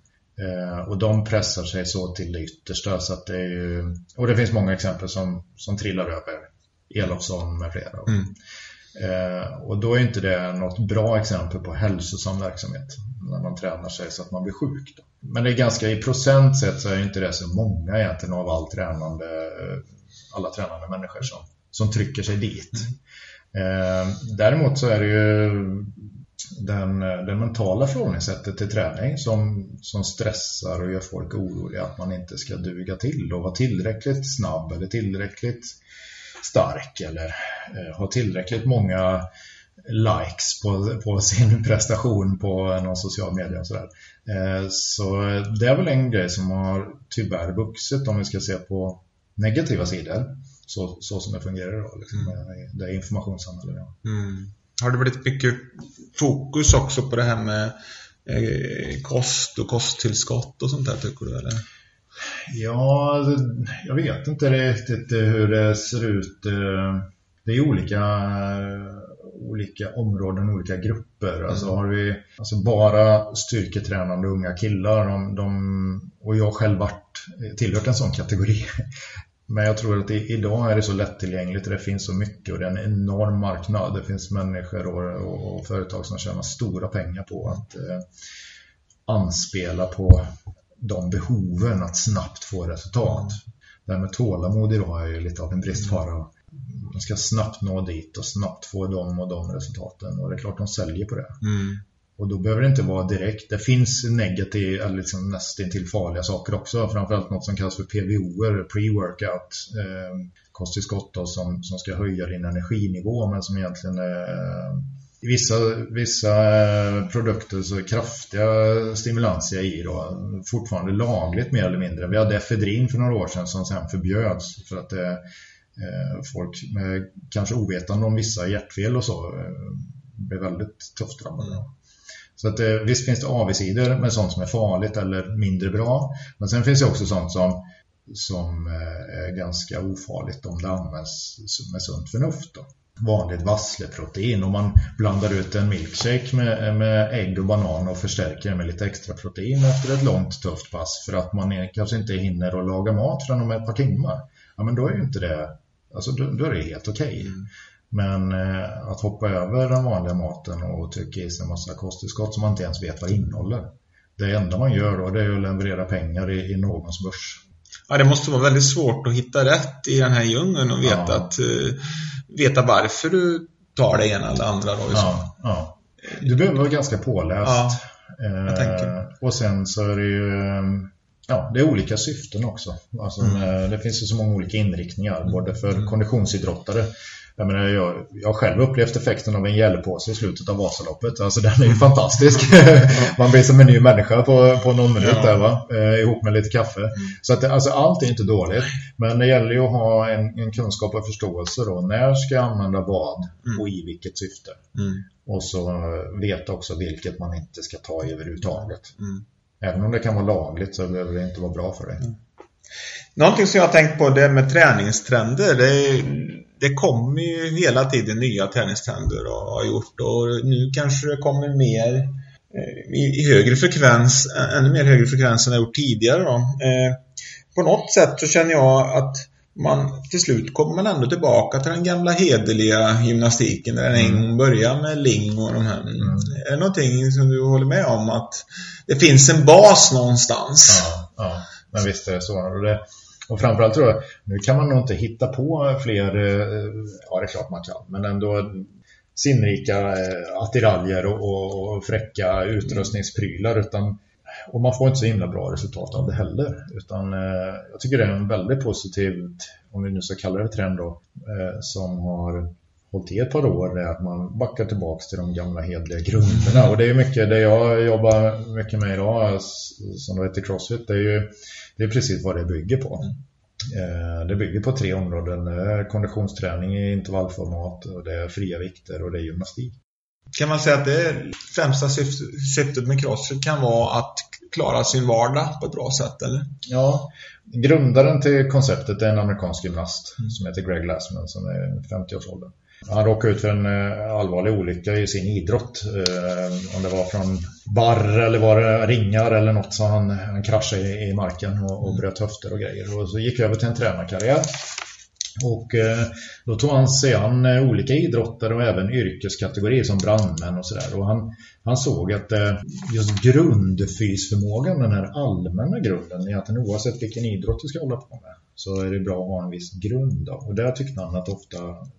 Eh, och de pressar sig så till det yttersta så att det är ju, och det finns många exempel som, som trillar över Elofsson med flera. Mm. Eh, och då är inte det något bra exempel på hälsosam verksamhet när man tränar sig så att man blir sjuk. Då. Men det är ganska i procent sett så är inte det så många egentligen av all tränande, alla tränande människor som, som trycker sig dit. Mm. Eh, däremot så är det ju den, det mentala förhållningssättet till träning som, som stressar och gör folk oroliga att man inte ska duga till och vara tillräckligt snabb eller tillräckligt stark eller eh, ha tillräckligt många likes på, på sin [laughs] prestation på någon social media och sådär. Eh, så det är väl en grej som har tyvärr vuxit om vi ska se på negativa sidor så, så som det fungerar idag. Liksom, mm. Det informationssamhället. Ja. Mm. Har det blivit mycket fokus också på det här med eh, kost och kosttillskott och sånt där tycker du? Eller? Ja, jag vet inte riktigt hur det ser ut. Eh, det är olika, olika områden, olika grupper. Mm. Alltså har vi alltså bara styrketränande unga killar de, de, och jag själv varit tillhört en sån kategori. Men jag tror att det, idag är det så lättillgängligt och det finns så mycket och det är en enorm marknad. Det finns människor och, och, och företag som tjänar stora pengar på att eh, anspela på de behoven att snabbt få resultat. Det här med tålamod idag är ju lite av en bristvara. man ska snabbt nå dit och snabbt få de och de resultaten och det är klart de säljer på det. Mm. Och då behöver det inte vara direkt. Det finns negativa, eller liksom nästan farliga saker också. Framförallt något som kallas för PVO, pre-workout. Eh, kosttillskott som, som ska höja din energinivå men som egentligen är eh, i vissa, vissa eh, produkter så är kraftiga stimulanser i då, fortfarande lagligt mer eller mindre. Vi hade efedrin för några år sedan som sen förbjöds för att eh, eh folk med kanske ovetande om vissa hjärtfel och så eh, blev väldigt tufft drabbade. Så att, eh, visst finns det avigsidor med sånt som är farligt eller mindre bra. Men sen finns det också sånt som, som eh, är ganska ofarligt om det används med sunt förnuft. Då. Vanligt vassleprotein. Om man blandar ut en milkshake med, eh, med ägg och banan och förstärker med lite extra protein efter ett långt tufft pass för att man är, kanske inte hinner att laga mat förrän om ett par timmar. Ja men då är ju inte det, alltså då, då är det helt okej. Okay. Mm. Men eh, att hoppa över den vanliga maten och trycka i sig en massa kosttillskott som man inte ens vet vad det innehåller. Det enda man gör då det är att leverera pengar i, i någons börs. Ja, det måste vara väldigt svårt att hitta rätt i den här djungeln och veta, ja. att, uh, veta varför du tar det ena eller andra. Då, ja, ja. Du behöver vara ganska påläst. Ja, eh, och sen så är det ju ja, det är olika syften också. Alltså, mm. Det finns ju så många olika inriktningar, både för mm. konditionsidrottare jag, menar, jag, jag själv upplevt effekten av en gällepåse i slutet av Vasaloppet. Alltså den är ju fantastisk. [laughs] Man blir som en ny människa på, på någon minut där va? Eh, ihop med lite kaffe. Mm. Så att, alltså, allt är inte dåligt. Men det gäller ju att ha en, en kunskap och förståelse då. När ska jag använda vad mm. och i vilket syfte? Mm. Och så veta också vilket man inte ska ta i överhuvudtaget. Mm. Även om det kan vara lagligt så behöver det inte vara bra för dig. Mm. Någonting som jag har tänkt på det med träningstrender. Det är det kommer ju hela tiden nya träningstrender och har gjort och nu kanske det kommer mer eh, i, högre frekvens, ännu mer högre frekvens än det gjort tidigare. Då. Eh, på något sätt så känner jag att man till slut kommer man ändå tillbaka till den gamla hederliga gymnastiken där den en gång började med Ling och de här. Mm. Är det någonting som du håller med om att det finns en bas någonstans? Ja, ja. men visst är det så. Och det, och framförallt tror jag, nu kan man nog inte hitta på fler, eh, ja det är klart man kan, men ändå sinnrika eh, attiraljer och, och, och fräcka utrustningsprylar utan och man får inte så himla bra resultat av det heller. Utan eh, jag tycker det är en väldigt positiv, om vi nu ska kalla det trend då, eh, som har hållit i ett par år, är att man backar tillbaka till de gamla hedliga grunderna. Och det är mycket det jag jobbar mycket med idag, som det heter Crossfit, det är ju det är precis vad det bygger på. Eh, det bygger på tre områden. Konditionsträning i intervallformat, och det är fria vikter och det är gymnastik. Kan man säga att det främsta syftet med crossfit kan vara att klara sin vardag på ett bra sätt, eller? Ja, grundaren till konceptet är en amerikansk gymnast mm. som heter Greg Glassman som är 50-årsåldern. Han råkade ut för en eh, allvarlig olycka i sin idrott. Eh, om det var från barr eller var det ringar eller något så han, han kraschade i marken och, och bröt höfter och grejer. Och så gick över till en tränarkarriär. Och eh, då tog han sig an eh, olika idrottare och även yrkeskategorier som brandmän och sådär. Och han, han såg att eh, just grundfysförmågan, den här allmänna grunden, är att oavsett vilken idrott du ska hålla på med så är det bra att ha en viss grund. Då. Och där tyckte han att ofta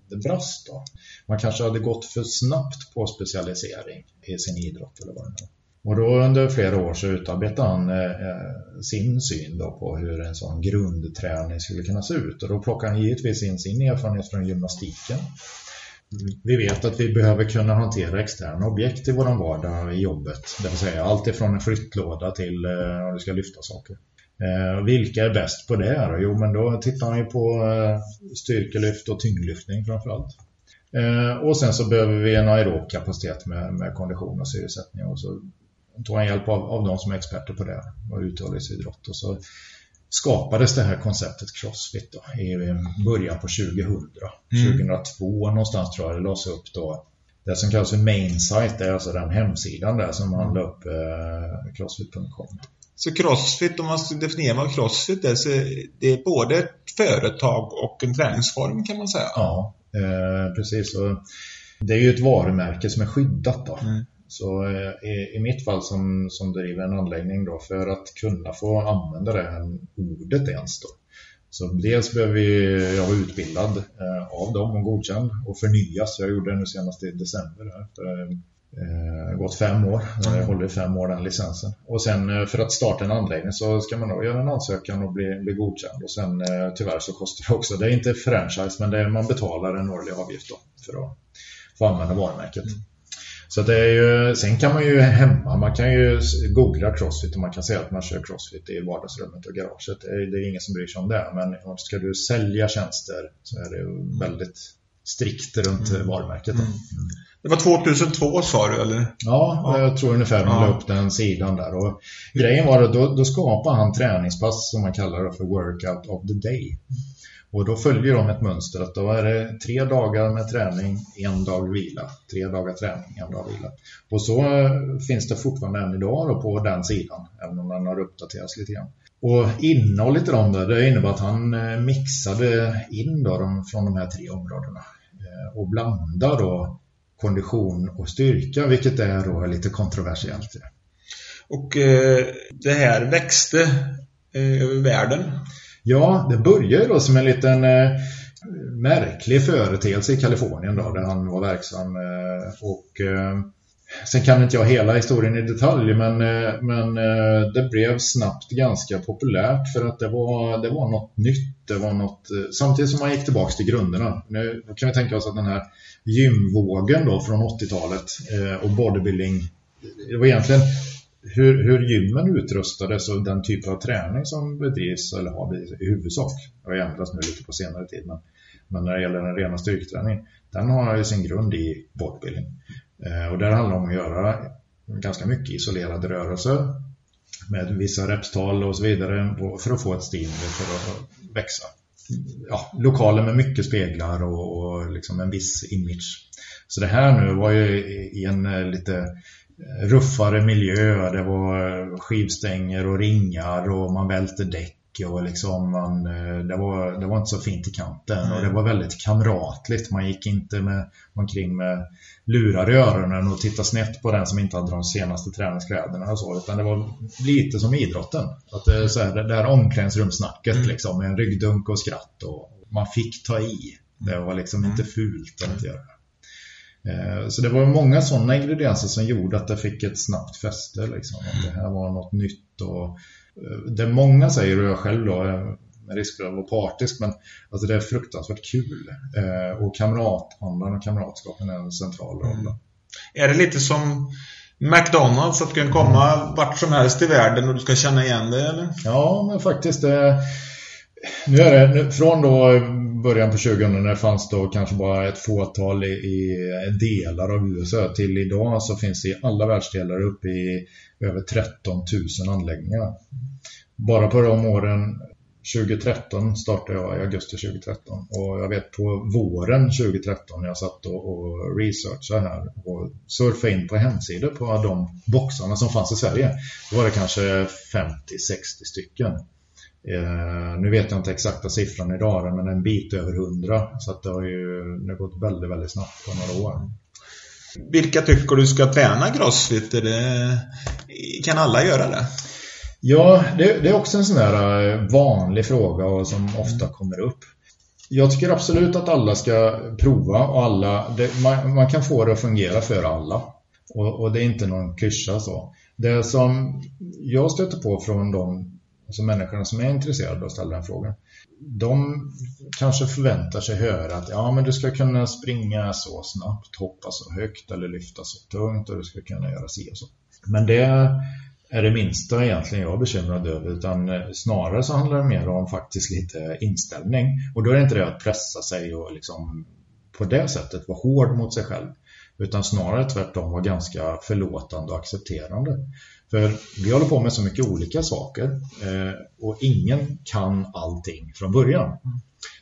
det brast. Då. Man kanske hade gått för snabbt på specialisering i sin idrott eller vad det nu och då under flera år så utarbetade han eh, eh, sin syn då på hur en sån grundträning skulle kunna se ut. Och då plockade han givetvis in sin erfarenhet från gymnastiken. Vi vet att vi behöver kunna hantera externa objekt i vår vardag i jobbet. Det vill säga allt ifrån en flyttlåda till eh, om du ska lyfta saker. Eh, vilka är bäst på det här? Jo, men då tittar han ju på eh, styrkelyft och tyngdlyftning framförallt. Eh, och sen så behöver vi en aerob kapacitet med, med kondition och syresättning. Och så tog han hjälp av, av de som är experter på det och uthållighetsidrott. Och så skapades det här konceptet Crossfit då, i början på 2000. Mm. 2002 någonstans tror jag det lades upp då. Det som kallas för main site, är alltså den hemsidan där som man la upp eh, crossfit.com. Så Crossfit, om man ska definiera vad Crossfit är, så det är både ett företag och en träningsform kan man säga. Ja, eh, precis. Och det är ju ett varumärke som är skyddat då. Mm. Så eh, i, i, mitt fall som, som driver en anläggning då, för att kunna få använda det här ordet ens då, Så dels behöver jag vara utbildad eh, av dem och godkänd och förnyas. Jag gjorde det nu senast i december. Här. Eh, gått fem år. Jag mm. håller fem år den licensen. Och sen eh, för att starta en anläggning så ska man då göra en ansökan och bli, bli godkänd. Och sen eh, tyvärr så kostar det också, det är inte franchise men det är, man betalar en årlig avgift då för att få använda varumärket. Mm. Så det är ju, sen kan man ju hemma, man kan ju googla crossfit och man kan säga att man kör crossfit i vardagsrummet och garaget. Det är, det är ingen som bryr sig om det. Men ska du sälja tjänster så är det väldigt strikt runt mm. varumärket. Mm. Det var 2002 sa du eller? Ja, ja. jag tror ungefär de ja. la upp den sidan där. Och grejen var att då, då skapade han träningspass som man kallar det för Workout of the Day. Och då följer de ett mönster att då är det tre dagar med träning, en dag vila. Tre dagar träning, en dag vila. Och så eh, finns det fortfarande än idag på den sidan, även om den har uppdaterats lite grann. Och innehållet i dem där, det innebär att han eh, mixade in då de, från de här tre områdena eh, och blandade då kondition och styrka, vilket är då lite kontroversiellt. Och eh, det här växte eh, över världen? Ja, det började då som en liten eh, märklig företeelse i Kalifornien då, där han var verksam. Eh, och eh, Sen kan inte jag hela historien i detalj men, eh, men eh, det blev snabbt ganska populärt för att det var, det var något nytt. Det var något, eh, samtidigt som man gick tillbaka till grunderna. Nu kan vi tänka oss att den här gymvågen då från 80-talet eh, och bodybuilding, det var egentligen hur, hur gymmen utrustades och den typ av träning som bedrivs eller har bedrivits i huvudsak. Det har ändrats nu lite på senare tid men, men när det gäller den rena styrketräningen den har ju sin grund i bodybuilding. Eh, och där handlar det om att göra ganska mycket isolerade rörelser med vissa repstal och så vidare för att få ett stimuli för att växa. Ja, lokaler med mycket speglar och, och liksom en viss image. Så det här nu var ju i en eh, lite ruffare miljö. Det var skivstänger och ringar och man välte däck och liksom man, eh, det, var, det var inte så fint i kanten mm. och det var väldigt kamratligt. Man gick inte med, omkring med lurar i öronen och tittade snett på den som inte hade de senaste träningskläderna och så, utan det var lite som idrotten. Att det, så här, det där omklädningsrumssnacket mm. liksom, med en ryggdunk och skratt och man fick ta i. Det var liksom inte mm. fult att göra. Eh, så det var många sådana ingredienser som gjorde att det fick ett snabbt fäste. Liksom. Att det här var något nytt. Och eh, det många säger, och jag själv då, med risk för att vara partisk, men alltså det är fruktansvärt kul. Eh, och kamratandan och kamratskapen är en central roll. Mm. Är det lite som McDonalds, att du kan komma mm. vart som helst i världen och du ska känna igen dig? Eller? Ja, men faktiskt. Det, nu är det från då början på 2000 när det fanns då kanske bara ett fåtal i, i delar av USA till idag så finns det i alla världsdelar uppe i över 13 000 anläggningar. Bara på de åren 2013 startade jag i augusti 2013 och jag vet på våren 2013 när jag satt och, och researchade här och surfade in på hemsidor på de boxarna som fanns i Sverige. Då var det kanske 50-60 stycken. Eh, nu vet jag inte exakta siffran idag, men en bit över 100. Så det har ju det har gått väldigt, väldigt snabbt på några år. Vilka tycker du ska träna crossfit? Det, kan alla göra det? Ja, det, det, är också en sån här eh, vanlig fråga som ofta kommer upp. Jag tycker absolut att alla ska prova och alla, det, man, man, kan få det att fungera för alla. Och, och det är inte någon klyscha så. Det som jag stöter på från de alltså människorna som är intresserade av att ställa den frågan, de kanske förväntar sig höra att ja, men du ska kunna springa så snabbt, hoppa så högt eller lyfta så tungt och du ska kunna göra si och så. Men det är det minsta egentligen jag är bekymrad över utan snarare så handlar det mer om faktiskt lite inställning och då är det inte det att pressa sig och liksom på det sättet vara hård mot sig själv utan snarare tvärtom vara ganska förlåtande och accepterande. För vi håller på med så mycket olika saker eh, och ingen kan allting från början.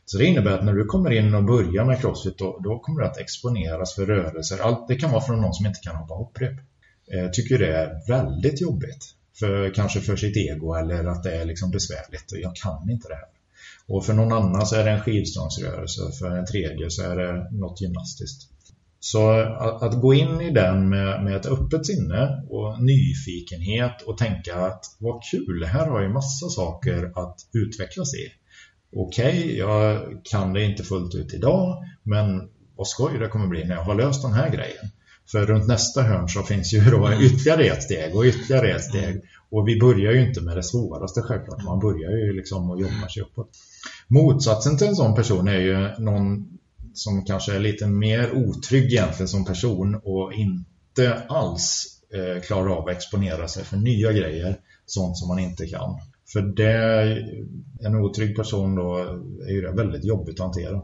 Så det innebär att när du kommer in och börjar med crossfit då, då kommer du att exponeras för rörelser. Allt, det kan vara från någon som inte kan hoppa hopprep. Typ. Eh, tycker det är väldigt jobbigt. För, kanske för sitt ego eller att det är liksom besvärligt. Jag kan inte det här. Och för någon annan så är det en skivstångsrörelse. För en tredje så är det något gymnastiskt. Så att, att, gå in i den med, med ett öppet sinne och nyfikenhet och tänka att vad kul, här har jag massa saker att utvecklas i. okej, okay, jag kan det inte fullt ut idag, men vad skoj det kommer bli när jag har löst den här grejen. För runt nästa hörn så finns ju då mm. ytterligare ett steg och ytterligare ett steg. Och vi börjar ju inte med det svåraste självklart, man börjar ju liksom och jobbar sig uppåt. Motsatsen till en sån person är ju någon som kanske är lite mer otrygg egentligen som person och inte alls eh, klarar av att exponera sig för nya grejer, sånt som man inte kan. För det, en otrygg person då är ju det väldigt jobbigt att hantera.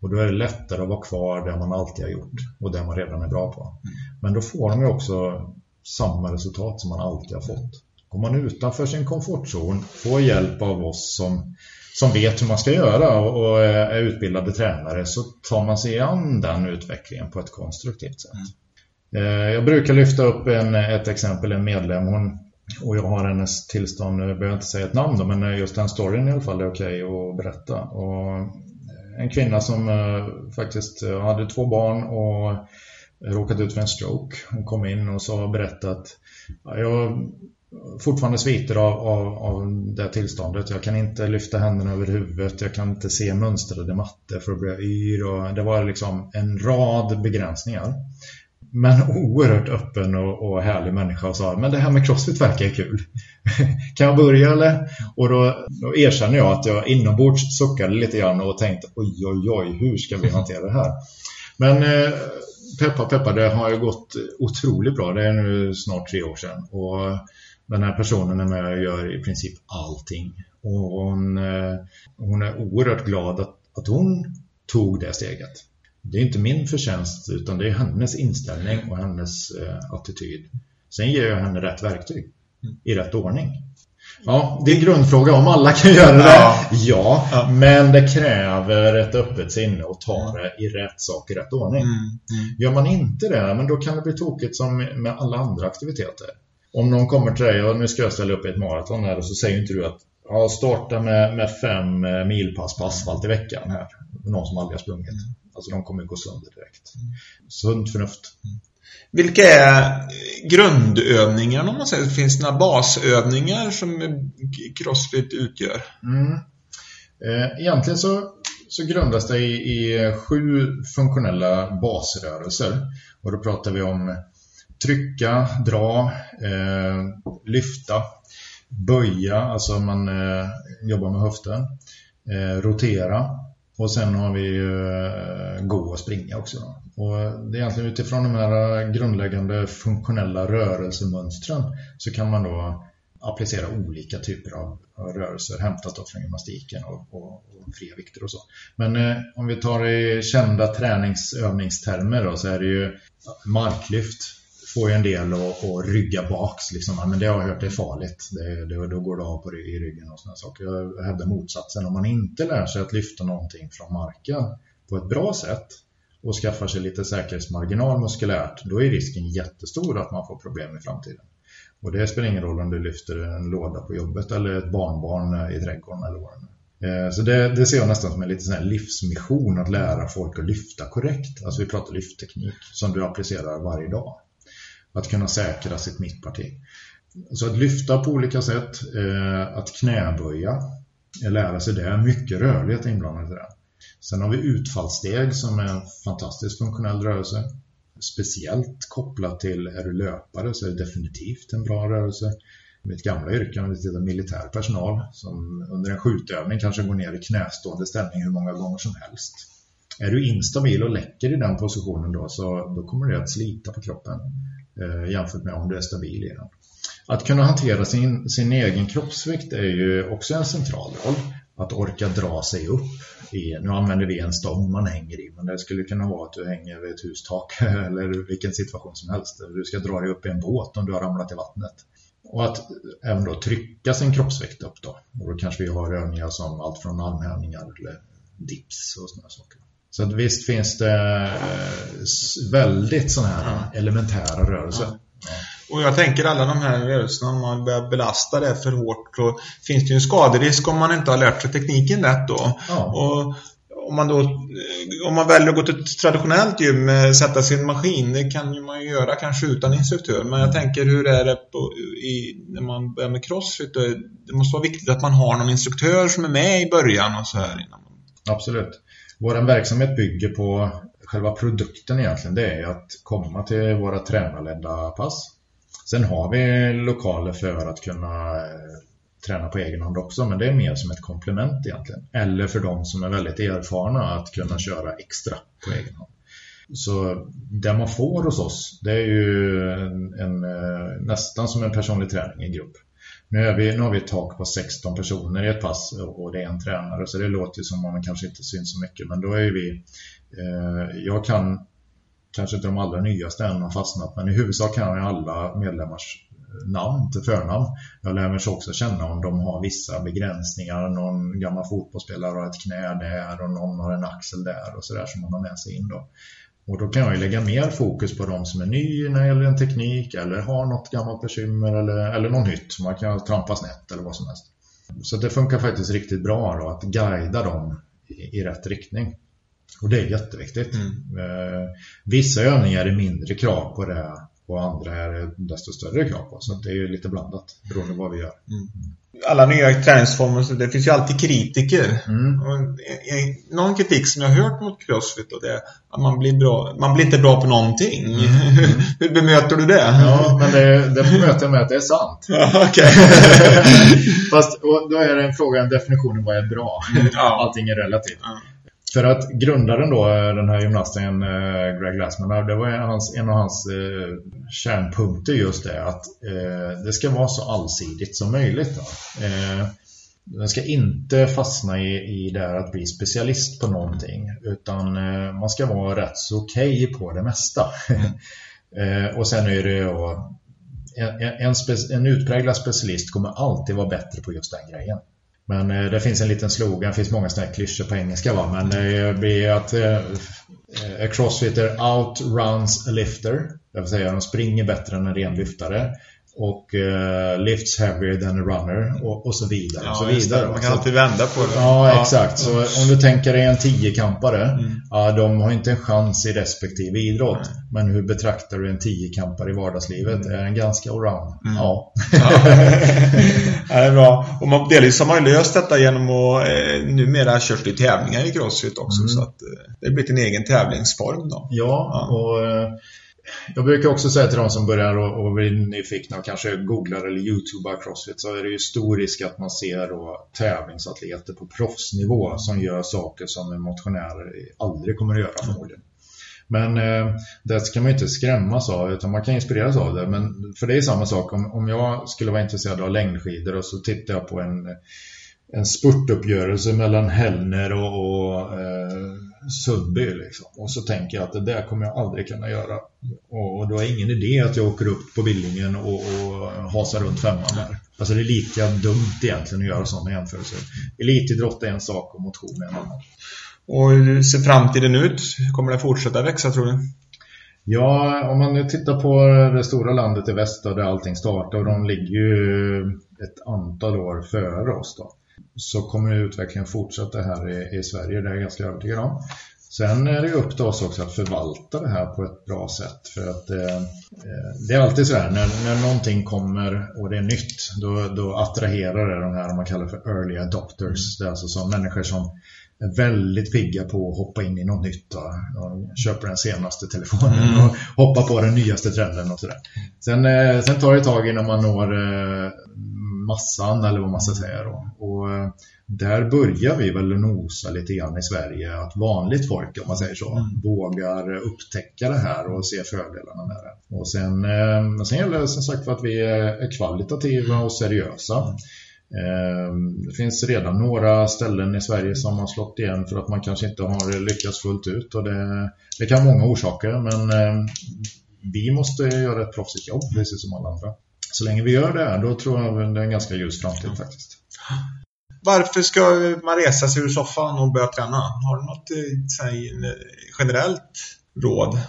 Och då är det lättare att vara kvar där man alltid har gjort och där man redan är bra på. Men då får de ju också samma resultat som man alltid har fått. Går man utanför sin komfortzon, får hjälp av oss som, som vet hur man ska göra och är utbildade tränare så tar man sig an den utvecklingen på ett konstruktivt sätt. Mm. Jag brukar lyfta upp en, ett exempel, en medlem, hon, och jag har hennes tillstånd, jag behöver inte säga ett namn då, men just den storyn i alla fall är okej okay att berätta. Och en kvinna som eh, faktiskt eh, hade två barn och råkat ut för en stroke. Hon kom in och sa berättat att jag fortfarande sviter av, av, av det tillståndet. Jag kan inte lyfta händerna över huvudet. Jag kan inte se mönstrade mattor för att bli yr. Och det var liksom en rad begränsningar. Men oerhört öppen och, och härlig människa och sa men det här med crossfit verkar ju kul. [laughs] kan jag börja eller? Och då, då erkänner jag att jag inombords suckade lite grann och tänkte oj oj oj hur ska vi hantera det här? Men eh, peppa peppa det har ju gått otroligt bra. Det är nu snart tre år sedan och den här personen är med och gör i princip allting. Och hon, eh, hon är oerhört glad att, att hon tog det steget. Det är inte min förtjänst utan det är hennes inställning och hennes eh, attityd. Sen ger jag henne rätt verktyg i rätt ordning. Ja, det är en grundfråga om alla kan göra det. Ja. ja, ja. men det kräver ett öppet sinne och ta det i rätt sak i rätt ordning. Mm. Mm. Gör man inte det, men då kan det bli tokigt som med alla andra aktiviteter. Om någon kommer till dig och nu ska jag ställa upp ett maraton här och så säger inte du att ja, starta med, med fem eh, milpass på asfalt i veckan här. Någon som aldrig har sprungit. Alltså de kommer gå sönder direkt. Sunt förnuft. Vilka är grundövningarna om man säger? Finns det några basövningar som Crossfit utgör? Mm. Eh, egentligen så, så grundas det i, i sju funktionella basrörelser. Och då pratar vi om trycka, dra, eh, lyfta, böja, alltså man eh, jobbar med höften, eh, rotera och sen har vi eh, gå och springa också. Och eh, det är egentligen utifrån de här eh, grundläggande funktionella rörelsemönstren så kan man då applicera olika typer av rörelser hämtat då från gymnastiken och, och, och fria vikter och så. Men eh, om vi tar i kända träningsövningstermer då, så är det ju marklyft får ju en del att, att rygga baks. Liksom. Men det har jag hört är farligt. Det, det, då går det av på i ryggen och sådana saker. Jag hävdar motsatsen. Om man inte lär sig att lyfta någonting från marken på ett bra sätt och skaffar sig lite säkerhetsmarginal muskulärt, då är risken jättestor att man får problem i framtiden. Och det spelar ingen roll om du lyfter en låda på jobbet eller ett barnbarn i trädgården eller vad det är. Eh, så det, det, ser jag nästan som en liten sån livsmission att lära folk att lyfta korrekt. Alltså vi pratar lyftteknik som du applicerar varje dag. Att kunna säkra sitt mittparti. Så att lyfta på olika sätt, eh, att knäböja, eh, lära sig det. Mycket rörlighet inblandat i det. Sen har vi utfallssteg som är en fantastisk funktionell rörelse. Speciellt kopplat till, är du löpare så är det definitivt en bra rörelse. I mitt gamla yrke, när vi tittar militär personal, som under en skjutövning kanske går ner i knästående ställning hur många gånger som helst. Är du instabil och läcker i den positionen då, så då kommer det att slita på kroppen eh, jämfört med om du är stabil i den. Att kunna hantera sin, sin egen kroppsvikt är ju också en central roll. Att orka dra sig upp. I, nu använder vi en stång man hänger i, men det skulle kunna vara att du hänger vid ett hustak [laughs] eller vilken situation som helst. Du ska dra dig upp i en båt om du har ramlat i vattnet. Och att även då trycka sin kroppsvikt upp då. Och då kanske vi har övningar som allt från armhävningar eller dips och sådana saker. Så att visst finns det eh, väldigt sådana här elementära rörelser. Ja. Och jag tänker alla de här rörelserna, om man börjar belasta det för hårt så finns det ju en skaderisk om man inte har lärt sig tekniken rätt då. Ja. Och om man då om man väljer att gå till ett traditionellt gym, eh, sätta sin maskin, det kan ju man ju göra kanske utan instruktör. Men jag tänker hur är det på, i, när man börjar med crossfit? Det måste vara viktigt att man har någon instruktör som är med i början och så här. Innan Absolut. Vår verksamhet bygger på själva produkten egentligen. Det är att komma till våra tränarledda pass. Sen har vi lokaler för att kunna eh, träna på egen hand också, men det är mer som ett komplement egentligen. Eller för de som är väldigt erfarna att kunna köra extra på egen hand. Så det man får hos oss, det är ju en, en, eh, nästan som en personlig träning i grupp. Nu, är vi, nu har vi ett tak på 16 personer i ett pass och det är en tränare, så det låter ju som om man kanske inte syns så mycket, men då är vi... Eh, jag kan kanske inte de allra nyaste än har fastnat, men i huvudsak kan jag alla medlemmars eh, namn till förnamn. Jag lär mig också känna om de har vissa begränsningar. Någon gammal fotbollsspelare har ett knä där och någon har en axel där och sådär som man har med sig in då. Och då kan jag ju lägga mer fokus på de som är ny när det gäller en teknik eller har något gammalt bekymmer eller, eller någon nytt som man kan trampa snett eller vad som helst. Så det funkar faktiskt riktigt bra då, att guida dem i, i rätt riktning. Och det är jätteviktigt. Mm. Eh, vissa övningar är mindre krav på det och andra är det desto större krav på. Så det är lite blandat beroende på vad vi gör. Mm. Alla nya träningsformer, det finns ju alltid kritiker. Mm. Någon kritik som jag har hört mot Crossfit och det är att man blir, bra, man blir inte bra på någonting. Mm. [laughs] Hur bemöter du det? Ja, men det, det bemöter jag med att det är sant. [laughs] Ja, okay. [laughs] Fast då är det en fråga, en definition vad är bra? Ja. Allting är relativt. Ja. För att grundaren då, eh, den här gymnasten eh, Greg Glassman, det var en av hans, en av hans eh, kärnpunkter just det att eh, det ska vara så allsidigt som möjligt. Eh, den ska inte fastna i, i det att bli specialist på någonting utan eh, man ska vara rätt så okej okay på det mesta. [laughs] Eh, och sen är det ju en, en, en utpräglad specialist kommer alltid vara bättre på just den grejen. Men eh, det finns en liten slogan, det finns många sådana här klyschor på engelska va? men eh, det blir att eh, a crossfitter outruns a lifter. Det vill säga de springer bättre än en ren lyftare och uh, lifts heavier than a runner och, och så vidare. Ja, och så vidare. Man kan alltid vända på det. Ja, ja. exakt. Så om du tänker dig en tiokampare, mm. ja, de har inte en chans i respektive idrott. Mm. Men hur betraktar du en tiokampare i vardagslivet? Mm. Är den ganska allround? Mm. Ja. ja. [laughs] det är bra. Och man, delvis har man löst detta genom att eh, numera körs det tävlingar i Crossfit också. Mm. Så att eh, det har blivit en egen tävlingsform då. Ja, och eh, jag brukar också säga till de som börjar och, och blir nyfikna och kanske googlar eller youtubar crossfit så är det ju stor risk att man ser då tävlingsatleter på proffsnivå som gör saker som en motionär aldrig kommer att göra förmodligen. Men eh, det ska man ju inte skrämmas av utan man kan inspireras av det. Men för det är samma sak om, om jag skulle vara intresserad av längdskidor och så tittar jag på en, en spurtuppgörelse mellan Hellner och, och eh, Sundby liksom. Och så tänker jag att det där kommer jag aldrig kunna göra. Och då är ingen idé att jag åker upp på Billingen och, och hasar runt femman där. Alltså det är lika dumt egentligen att göra sådana jämförelser. Elitidrott är en sak och motion är en annan. Och hur ser framtiden ut? Kommer det fortsätta växa tror du? Ja, om man nu tittar på det stora landet i väst där allting startar och de ligger ju ett antal år före oss då så kommer utvecklingen fortsätta här i, i Sverige, det är jag ganska övertygad om. Sen är det upp till oss också att förvalta det här på ett bra sätt. För att eh, det är alltid så här, när, när någonting kommer och det är nytt, då, då attraherar det de här man kallar för early adopters. Det är alltså som människor som är väldigt pigga på att hoppa in i något nytt. Och köper den senaste telefonen mm. och hoppar på den nyaste trenden och sådär. Sen, eh, sen tar det ett tag innan man når eh, massan eller vad man ska säga då. Och eh, där börjar vi väl nosa lite grann i Sverige att vanligt folk, om man säger så, mm. vågar upptäcka det här och se fördelarna med det. Och sen, eh, sen gäller det som sagt för att vi är kvalitativa och seriösa. Mm. Det finns redan några ställen i Sverige som har slått igen för att man kanske inte har lyckats fullt ut och det, det kan ha många orsaker men vi måste göra ett proffsigt jobb precis som alla andra så länge vi gör det, då tror jag att det är en ganska ljus framtid faktiskt. Varför ska man resa sig ur soffan och börja träna? Har du något eh, säg, generellt råd?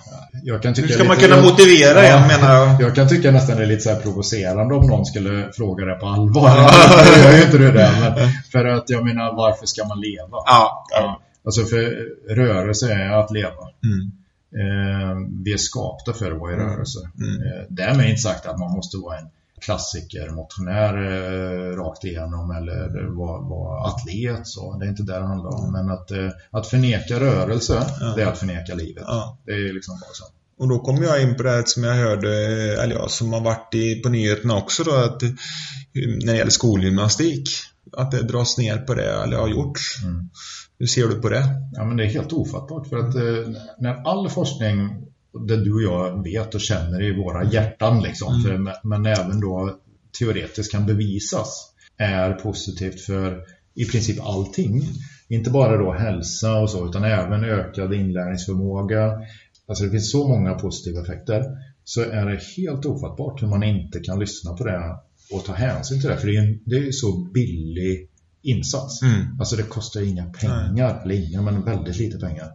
Jag kan tycka Hur ska man kunna motivera ja, en menar jag? Jag kan tycka nästan det är lite så provocerande om någon skulle fråga det på allvar. [laughs] jag gör ju inte det där, men för att jag menar varför ska man leva? Ja, ja. Alltså för rörelse är att leva. Mm. Eh, vi är skapta för att vara i rörelse. Mm. Eh, därmed inte sagt att man måste vara en klassiker, motionär eh, rakt igenom eller vara var atlet. Så. Det är inte det det handlar om. Men att, eh, att förneka rörelse, Ja. det är att förneka livet. Ja. Det är liksom bara så. Och då kommer jag in på det här som jag hörde, eller ja, som har varit i, på nyheterna också då, att eh, när det gäller skolgymnastik, att det dras ner på det, eller har gjorts. Mm. Hur ser du på det? Ja, men det är helt ofattbart för att eh, när all forskning, det du och jag vet och känner i våra hjärtan liksom, Mm. för, men- men även då teoretiskt kan bevisas, är positivt för i princip allting. Inte bara då hälsa och så, utan även ökad inlärningsförmåga. Alltså det finns så många positiva effekter. Så är det helt ofattbart hur man inte kan lyssna på det och ta hänsyn till det. För det är ju det är så billig insats. Mm. Alltså det kostar inga pengar, eller inga, men väldigt lite pengar.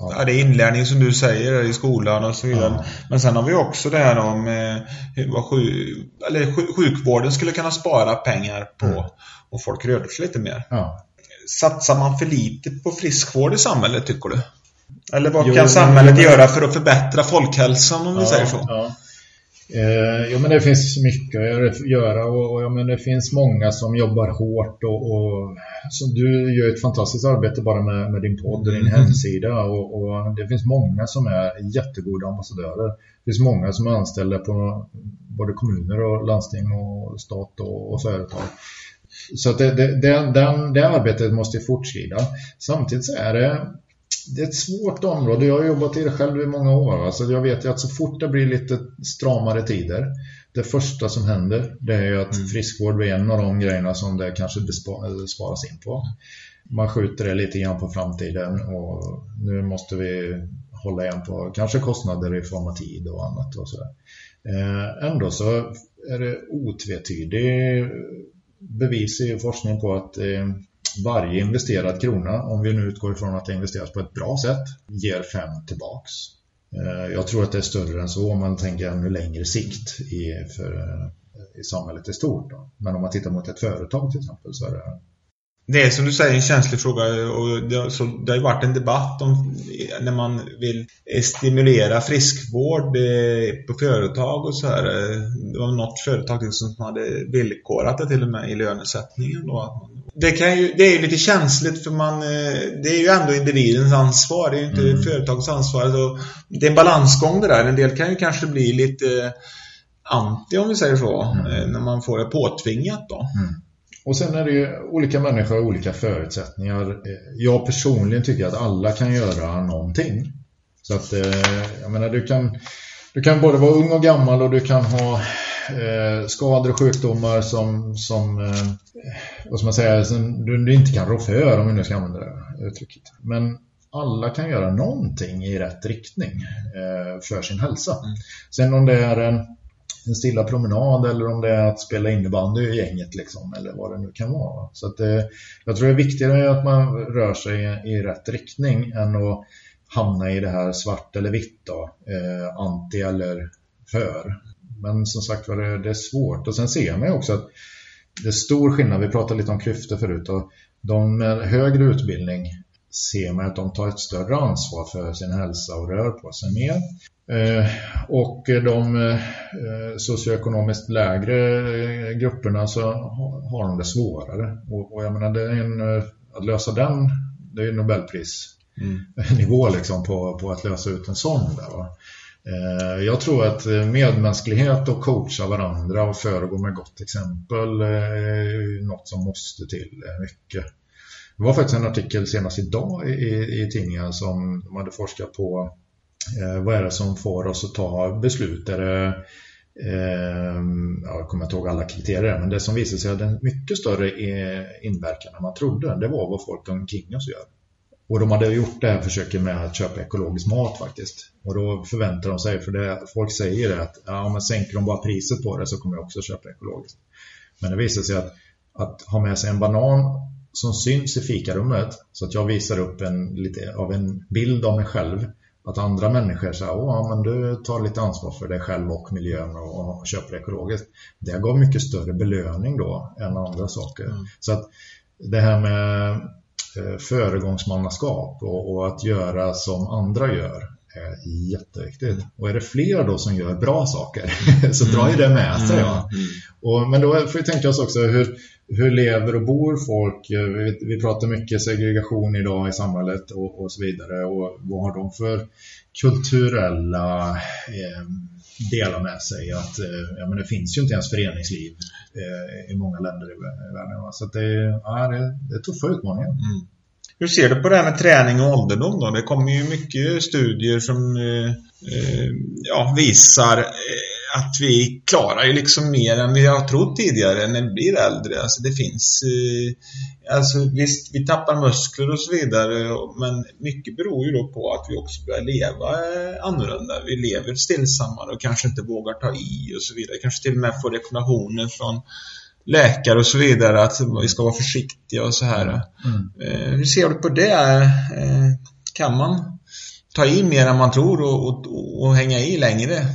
Ja, det är inlärning som du säger i skolan och så vidare. Ja. Men sen har vi också det här om eh, hur- vad sju, eller sju- sjukvården skulle kunna spara pengar på Mm. och folk rörde sig lite mer. Ja. Satsar man för lite på friskvård i samhället tycker du? Eller vad Jo, kan samhället men- göra för att förbättra folkhälsan om vi säger så? Eh, jo, men det finns mycket att göra och, och ja, men det finns många som jobbar hårt och, och du gör ett fantastiskt arbete bara med, med din podd och din Mm. hemsida och, och det finns många som är jättegoda ambassadörer. Det finns många som är anställda på både kommuner och landsting och stat och, och företag. Så att det, det, det, den, det arbetet måste fortskrida. Samtidigt så är det det är ett svårt område. Jag har jobbat i det själv i många år. Alltså jag vet ju att så fort det blir lite stramare tider, det första som händer det är ju att Mm. friskvård blir en av de grejerna som det kanske sparas in på. Man skjuter det lite grann på framtiden och nu måste vi hålla igen på kanske kostnader i form av tid och annat och sådär. Eh, ändå så är det otvetydig bevis i forskning på att eh, varje investerad krona, om vi nu utgår ifrån att det investeras på ett bra sätt, ger fem tillbaks. Eh, jag tror att det är större än så om man tänker ännu längre sikt i, för, eh, i samhället i stort. Då. Men om man tittar mot ett företag till exempel så är det det är som du säger en känslig fråga och det har, så, det har ju varit en debatt om när man vill eh, stimulera friskvård eh, på företag och så här. eh, Det var något företag som hade villkorat det till och med i lönesättningen. Då. Det, kan ju, det är ju lite känsligt för man, det är ju ändå individens ansvar, det är ju inte Mm. företagets ansvar. Så det är en balansgång det där. En del kan ju kanske bli lite anti om vi säger så, Mm. när man får det påtvingat då. Och sen är det ju olika människor har olika förutsättningar. Eh, Jag personligen tycker att alla kan göra någonting. Så att, eh, jag menar, du kan, du kan både vara ung och gammal och du kan ha eh, skador och sjukdomar som, som eh, vad ska man säga, som du, du inte kan rå för om vi nu ska använda det uttrycket. Men alla kan göra någonting i rätt riktning eh, för sin hälsa. Mm. Sen om det är en en stilla promenad eller om det är att spela innebandy i gänget liksom, eller vad det nu kan vara. Så att, eh, jag tror det är viktigare att man rör sig i, i rätt riktning än att hamna i det här svart eller vitt då, eh, anti eller för. Men som sagt var, det, det är svårt. Och sen ser man ju också att det är stor skillnad, vi pratade lite om klyftor förut, och de med högre utbildning ser man att de tar ett större ansvar för sin hälsa och rör på sig mer. Eh, och de eh, socioekonomiskt lägre eh, grupperna så ha- har de det svårare. Och, jag menar, det är en, att lösa den, det är Nobelprisnivå liksom på, på att lösa ut en sån. Där, va? Jag tror att medmänsklighet och coacha varandra och föregå med gott exempel är något som måste till mycket. Det var faktiskt en artikel senast idag i, i, i tidningen som de hade forskat på eh, vad är det som får oss att ta beslut. Är det, eh, jag kommer inte ihåg alla kriterier, men det som visade sig hade en mycket större eh, inverkan än man trodde, det var vad folk omkring oss gör. Och de hade gjort det här försöket med att köpa ekologisk mat faktiskt. Och då förväntar de sig, för det, folk säger det att ja, men sänker de bara priset på det så kommer jag också köpa ekologiskt. Men det visade sig att, att ha med sig en banan som syns i fikarummet så att jag visar upp en, lite av en bild av mig själv. Att andra människor säger Åh, men du tar lite ansvar för dig själv och miljön och, och köper ekologiskt. Det gav mycket större belöning då än andra saker. Mm. Så att det här med eh, föregångsmannaskap och, och att göra som andra gör är jätteviktigt. Och är det fler då som gör bra saker [laughs] så drar ju det med sig. Ja. Mm. Och, men då får vi tänka oss också hur, hur lever och bor folk? Eh, vi, vi pratar mycket segregation idag i samhället och, och så vidare. Och vad har de för kulturella eh, delar med sig? Att, eh, ja, men det finns ju inte ens föreningsliv eh, i många länder i världen. Så det, ja, det, det är tuffa utmaningar. Mm. Hur ser du på det här med träning och ålderdom då? Det kommer ju mycket studier som eh, eh ja, visar eh, att vi klarar ju liksom mer än vi har trott tidigare när vi blir äldre. Alltså det finns... Eh, alltså visst, vi tappar muskler och så vidare men mycket beror ju då på att vi också börjar leva eh, annorlunda. Vi lever stillsammare och kanske inte vågar ta i och så vidare. Kanske till och med får rekommendationer från läkare och så vidare att vi ska vara försiktiga och så här. Mm. Eh, hur ser du på det? Kan man ta i mer än man tror och, och, och hänga i längre?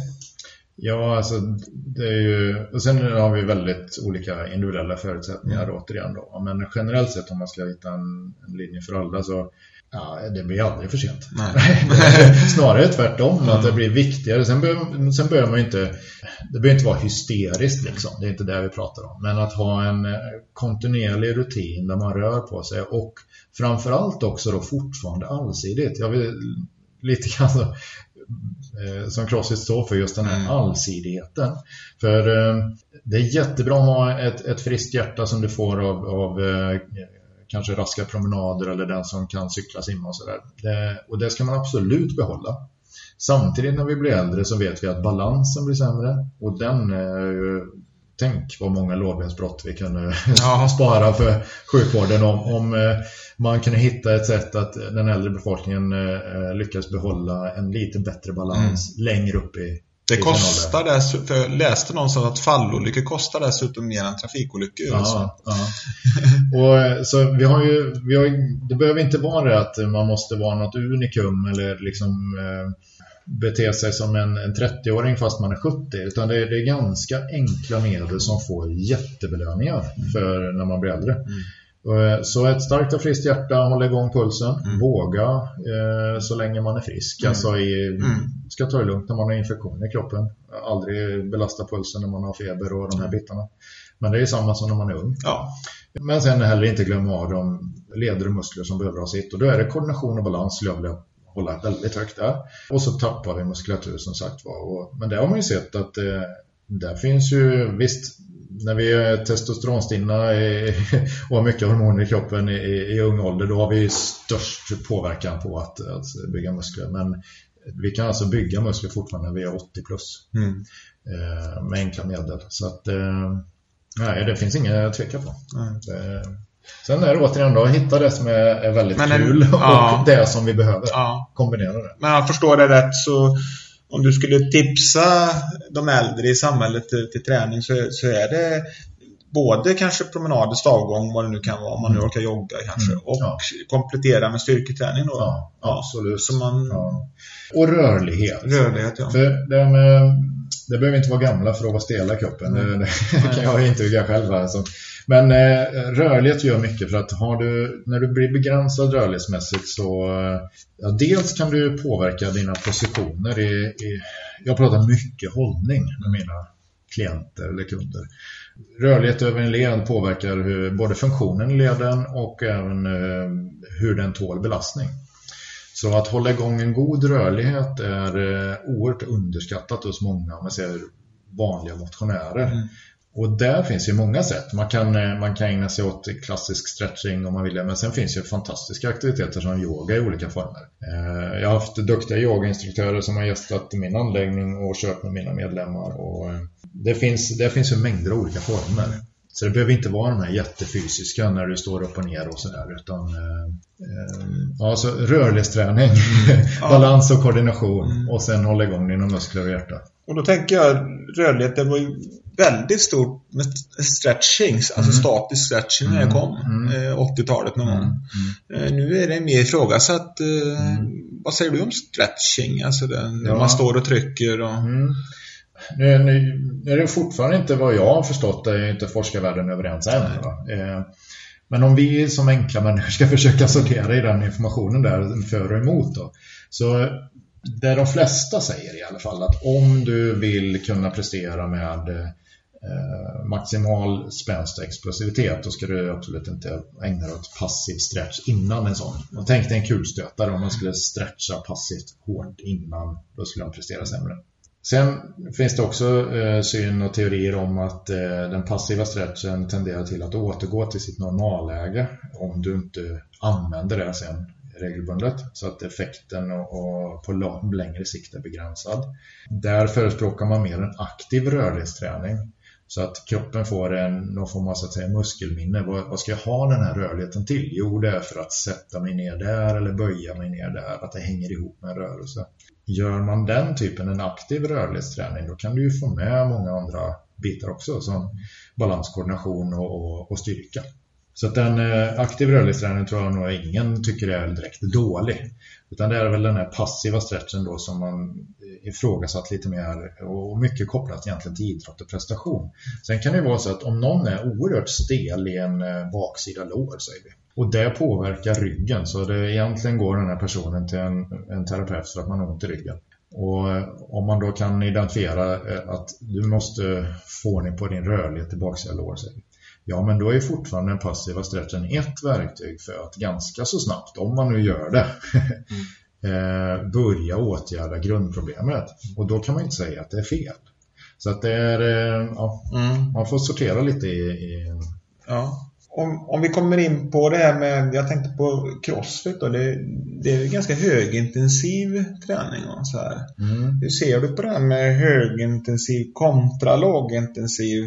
Ja, alltså det är ju... Och sen har vi väldigt olika individuella förutsättningar mm. återigen då. Men generellt sett om man ska hitta en, en linje för alla så Ja, det blir aldrig för sent. [laughs] Snarare tvärtom, mm. att det blir viktigare. Sen behöver, sen behöver man inte, det behöver inte vara hysteriskt liksom. Det är inte det vi pratar om. Men att ha en eh, kontinuerlig rutin där man rör på sig och framförallt också då fortfarande allsidigt. Jag vill lite grann så, som Crossfit står för just den här mm. allsidigheten. För eh, det är jättebra att ha ett, ett friskt hjärta som du får av, av kanske raska promenader eller den som kan cykla, simma och sådär. Och det ska man absolut behålla. Samtidigt när vi blir äldre så vet vi att balansen blir sämre och den är ju Tänk vad många lårbensbrott vi kunde [laughs] ja. spara för sjukvården om, om eh, man kunde hitta ett sätt att den äldre befolkningen eh, lyckas behålla en lite bättre balans mm. längre upp i det kostar dessutom, för jag läste någonstans att fallolyckor kostar dessutom mer än trafikolyckor. Ja, alltså. ja. [laughs] Och, eh, så vi har ju, vi har, det behöver inte vara det att man måste vara något unikum eller liksom eh, bete sig som en, en 30-åring fast man är 70 utan det är, det är ganska enkla medel som får jättebelöningar för när man blir äldre. Mm. Eh, så ett starkt och friskt hjärta håller igång pulsen. Mm. Våga eh, så länge man är frisk. Mm. Alltså i, mm. ska ta det lugnt när man har infektion i kroppen. Aldrig belasta pulsen när man har feber och de här bitarna. Men det är samma som när man är ung. Ja. Men sen heller inte glömma av de leder och muskler som behöver ha sitt. Och då är det koordination och balans skulle jag vilja hålla väldigt högt där. Och så tappar vi muskulatur som sagt var. Men det har man ju sett att eh, där finns ju, visst när vi är testosteronstinna [laughs] och har mycket hormoner i kroppen i, i, ung ålder då har vi störst påverkan på att, att bygga muskler. Men vi kan alltså bygga muskler fortfarande när vi är 80 plus mm. eh, med enkla medel. Så att eh, nej, det finns inga att tveka på. Mm. Det, sen är det återigen då att hitta det som är, är väldigt Men, kul [laughs] och ja, det som vi behöver. Ja. Kombinera det. Men jag förstår det rätt så om du skulle tipsa de äldre i samhället till, till träning så, så, är det både kanske promenader, stavgång, vad det nu kan vara, om man nu mm. orkar jogga kanske, mm, och ja. komplettera med styrketräning då. Ja, absolut. Så man... Ja. Och rörlighet. Rörlighet, ja. För det, med, det behöver inte vara gamla för att vara stela i kroppen. Mm. Det, det kan jag intyga själv. Alltså. Men eh, rörlighet gör mycket för att har du, när du blir begränsad rörlighetsmässigt så eh, ja, dels kan du påverka dina positioner. I, i, jag pratar mycket hållning med mina klienter eller kunder. Rörlighet över en led påverkar hur, både funktionen i leden och även eh, hur den tål belastning. Så att hålla igång en god rörlighet är eh, oerhört underskattat hos många, om man säger vanliga motionärer. Mm. Och där finns ju många sätt. Man kan, eh, man kan ägna sig åt klassisk stretching om man vill. Men sen finns ju fantastiska aktiviteter som yoga i olika former. Eh, jag har haft duktiga yogainstruktörer som har gästat min anläggning och kört med mina medlemmar. Och eh, det, finns, det finns ju mängder av olika former. Så det behöver inte vara de här jättefysiska när du står upp och ner och sådär utan eh, alltså rörlighetsträning, [laughs] mm. balans och koordination mm. och sen hålla igång dina muskler och hjärta. Och då tänker jag rörlighet, det var ju väldigt stort med stretching, alltså mm. statisk stretching när det mm. kom. Mm. 80-talet eh, någon gång. Mm. Eh, nu är det mer ifrågasatt. Eh, mm. Vad säger du om stretching? Alltså den, ja. man står och trycker och... Nu, nu, är det fortfarande inte vad jag har förstått, det är inte forskarvärlden överens än. Men om vi som enkla människor ska försöka sortera i den informationen där för och emot då. Så det de flesta säger i alla fall att om du vill kunna prestera med eh, maximal spänst och explosivitet då ska du absolut inte ägna dig åt passiv stretch innan en sån. Och tänk dig en kulstötare om man skulle stretcha passivt hårt innan då skulle de prestera sämre. Sen finns det också eh, syn och teorier om att eh, den passiva stretchen tenderar till att återgå till sitt normalläge om du inte använder det sen regelbundet så att effekten och, och på längre sikt är begränsad. Där förespråkar man mer en aktiv rörlighetsträning så att kroppen får en, någon form av så att säga, muskelminne. Vad, vad, ska jag ha den här rörligheten till? Jo, det är för att sätta mig ner där eller böja mig ner där, att det hänger ihop med en rörelse. Gör man den typen en aktiv rörlighetsträning då kan du ju få med många andra bitar också som balanskoordination och, och, och styrka. Så att den eh, aktiv rörlighetsträning tror jag nog ingen tycker är direkt dålig. Utan det är väl den här passiva stretchen då som man eh, ifrågasatt lite mer och mycket kopplat egentligen till idrott och prestation. Sen kan det vara så att om någon är oerhört stel i en eh, baksida lår säger vi, och det påverkar ryggen så det egentligen går den här personen till en, en terapeut för att man har ont i ryggen. Och om man då kan identifiera att du måste få ordning på din rörlighet i baksida lår säger vi Ja, men då är fortfarande den passiva stretchen ett verktyg för att ganska så snabbt, om man nu gör det, mm. [laughs] börja åtgärda grundproblemet. Och då kan man inte säga att det är fel. Så att det är, eh, ja, mm. man får sortera lite i... i... Ja. Om, om vi kommer in på det här med, jag tänkte på crossfit då, det, det är ganska högintensiv träning och så här. Mm. Hur ser du på det här med högintensiv kontra lågintensiv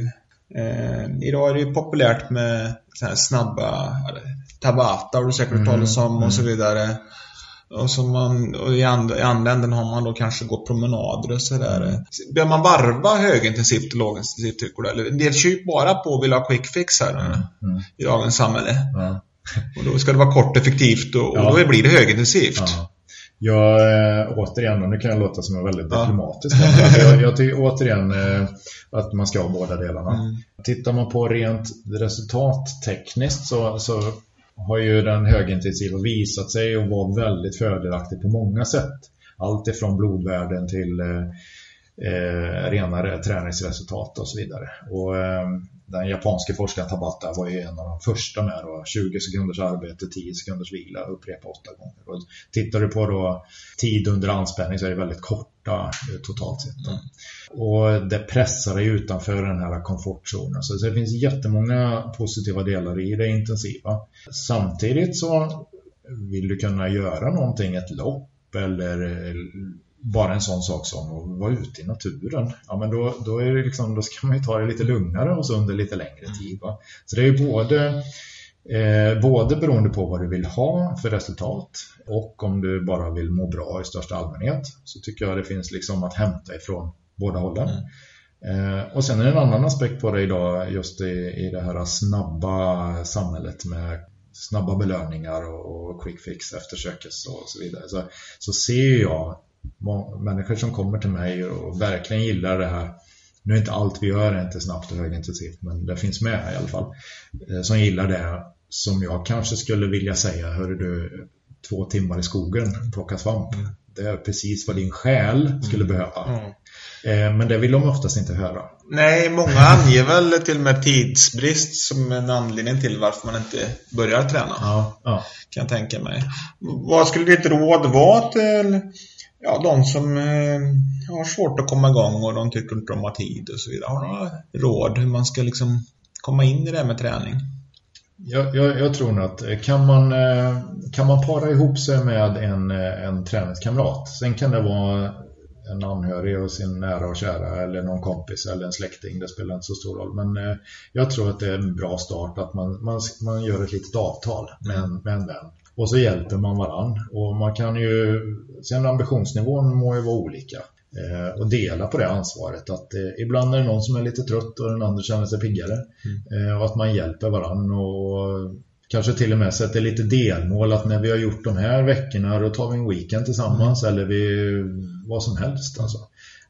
Eh, idag är det ju populärt med så här snabba Tabata har du säkert hört talas om och så mm. vidare. Och, så man, och i, and, i andra änden har man då kanske gått promenader och sådär. Mm. Bör man varva högintensivt och lågintensivt tycker du? Eller en del kör bara på och vill ha quick fix här mm. mm. i dagens samhälle. Mm. Och då ska det vara kort effektivt och, och då blir det högintensivt. Ja. Jag, äh, återigen, och nu kan jag låta som en väldigt ja. diplomatisk alltså jag, jag tycker återigen äh, att man ska ha båda delarna. Mm. Tittar man på rent resultattekniskt så, så har ju den högintensiva visat sig att vara väldigt fördelaktig på många sätt. Allt ifrån blodvärden till eh, eh renare träningsresultat och så vidare. Och, eh, den japanske forskaren Tabata var ju en av de första med då, 20 sekunders arbete, 10 sekunders vila, upprepa åtta gånger. Och tittar du på då tid under anspänning så är det väldigt korta eh, totalt sett. Mm. Och det pressar dig utanför den här komfortzonen. Så det finns jättemånga positiva delar i det intensiva. Samtidigt så vill du kunna göra någonting, ett lopp eller eh, bara en sån sak som att vara ute i naturen. Ja, men då, då, är det liksom, då ska man ju ta det lite lugnare och så under lite längre tid. Va? Så det är både, eh, både beroende på vad du vill ha för resultat och om du bara vill må bra i största allmänhet så tycker jag det finns liksom att hämta ifrån båda hållen. Mm. Eh, och sen är det en annan aspekt på det idag just i, i det här snabba samhället med snabba belöningar och, och quick fix eftersökes och så vidare. Så, så ser jag människor som kommer till mig och verkligen gillar det här nu är inte allt vi gör inte snabbt och högintensivt men det finns med här i alla fall eh, som gillar det som jag kanske skulle vilja säga hör du två timmar i skogen plocka svamp mm. det är precis vad din själ skulle mm. behöva mm. Eh, men det vill de oftast inte höra Nej, många anger väl till och med tidsbrist som en anledning till varför man inte börjar träna ja, ja. kan jag tänka mig vad skulle ditt råd vara till ja, de som eh, har svårt att komma igång och de tycker inte de har tid och så vidare. Har du några råd hur man ska liksom komma in i det här med träning? Jag, jag, jag tror nog att eh, kan man, eh, kan man para ihop sig med en, eh, en träningskamrat, sen kan det vara en anhörig och sin nära och kära eller någon kompis eller en släkting, det spelar inte så stor roll. Men jag tror att det är en bra start att man, man, man gör ett litet avtal med en, med en vän och så hjälper man varann. Och man kan ju, sen ambitionsnivån må ju vara olika. Eh, och dela på det ansvaret. Att eh, ibland är det någon som är lite trött och den andra känner sig piggare. Mm. Eh, och att man hjälper varann och kanske till och med sätter lite delmål att när vi har gjort de här veckorna då tar vi en weekend tillsammans mm. eller vi, vad som helst. Alltså.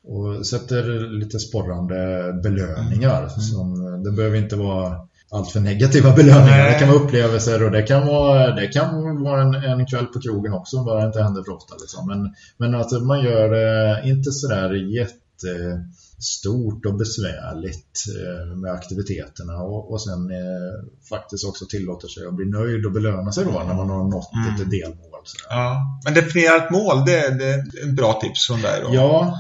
Och sätter lite sporrande belöningar. Mm. Som, det behöver inte vara allt för negativa belöningar. Nej. Det kan vara upplevelser och det kan vara, det kan vara en, en kväll på krogen också, bara det inte händer för ofta. Liksom. Men, men att man gör det inte sådär jättestort och besvärligt eh, med aktiviteterna och, och sen eh, faktiskt också tillåter sig att bli nöjd och belöna sig då när man har nått mm. ett delmål. Sådär. Ja, men definiera ett mål, det, det är ett bra tips från dig. Ja,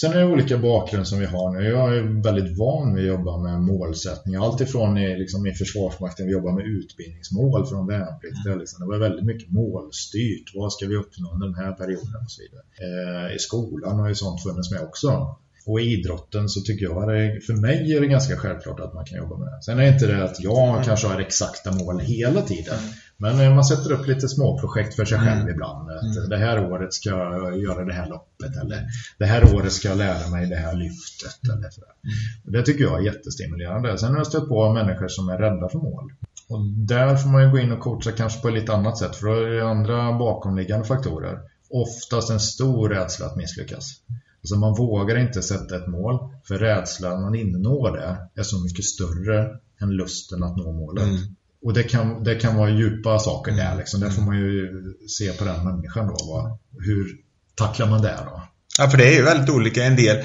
Sen är det olika bakgrund som vi har nu. Jag är väldigt van vid att jobba med målsättningar. Alltifrån i, liksom, i Försvarsmakten, vi jobbar med utbildningsmål från värnpliktiga. Liksom. Det var väldigt mycket målstyrt. Vad ska vi uppnå under den här perioden och så vidare. Eh, I skolan har ju sånt funnits med också. Och i idrotten så tycker jag, att för mig är det ganska självklart att man kan jobba med det. Sen är det inte det att jag mm. kanske har exakta mål hela tiden. Mm. Men eh, man sätter upp lite små projekt för sig själv mm. ibland. Att mm. Det här året ska jag göra det här loppet eller det här året ska jag lära mig det här lyftet. Eller så mm. Det tycker jag är jättestimulerande. Sen har jag stött på människor som är rädda för mål. Och där får man ju gå in och coacha kanske på ett lite annat sätt för då är det andra bakomliggande faktorer. Oftast en stor rädsla att misslyckas. Alltså man vågar inte sätta ett mål för rädslan att nå det är så mycket större än lusten att nå målet. Mm. Och det kan, det kan vara djupa saker där. Mm. Liksom. Där får man ju se på den människan då. Vad, hur tacklar man det då? Ja, för det är ju väldigt olika. En del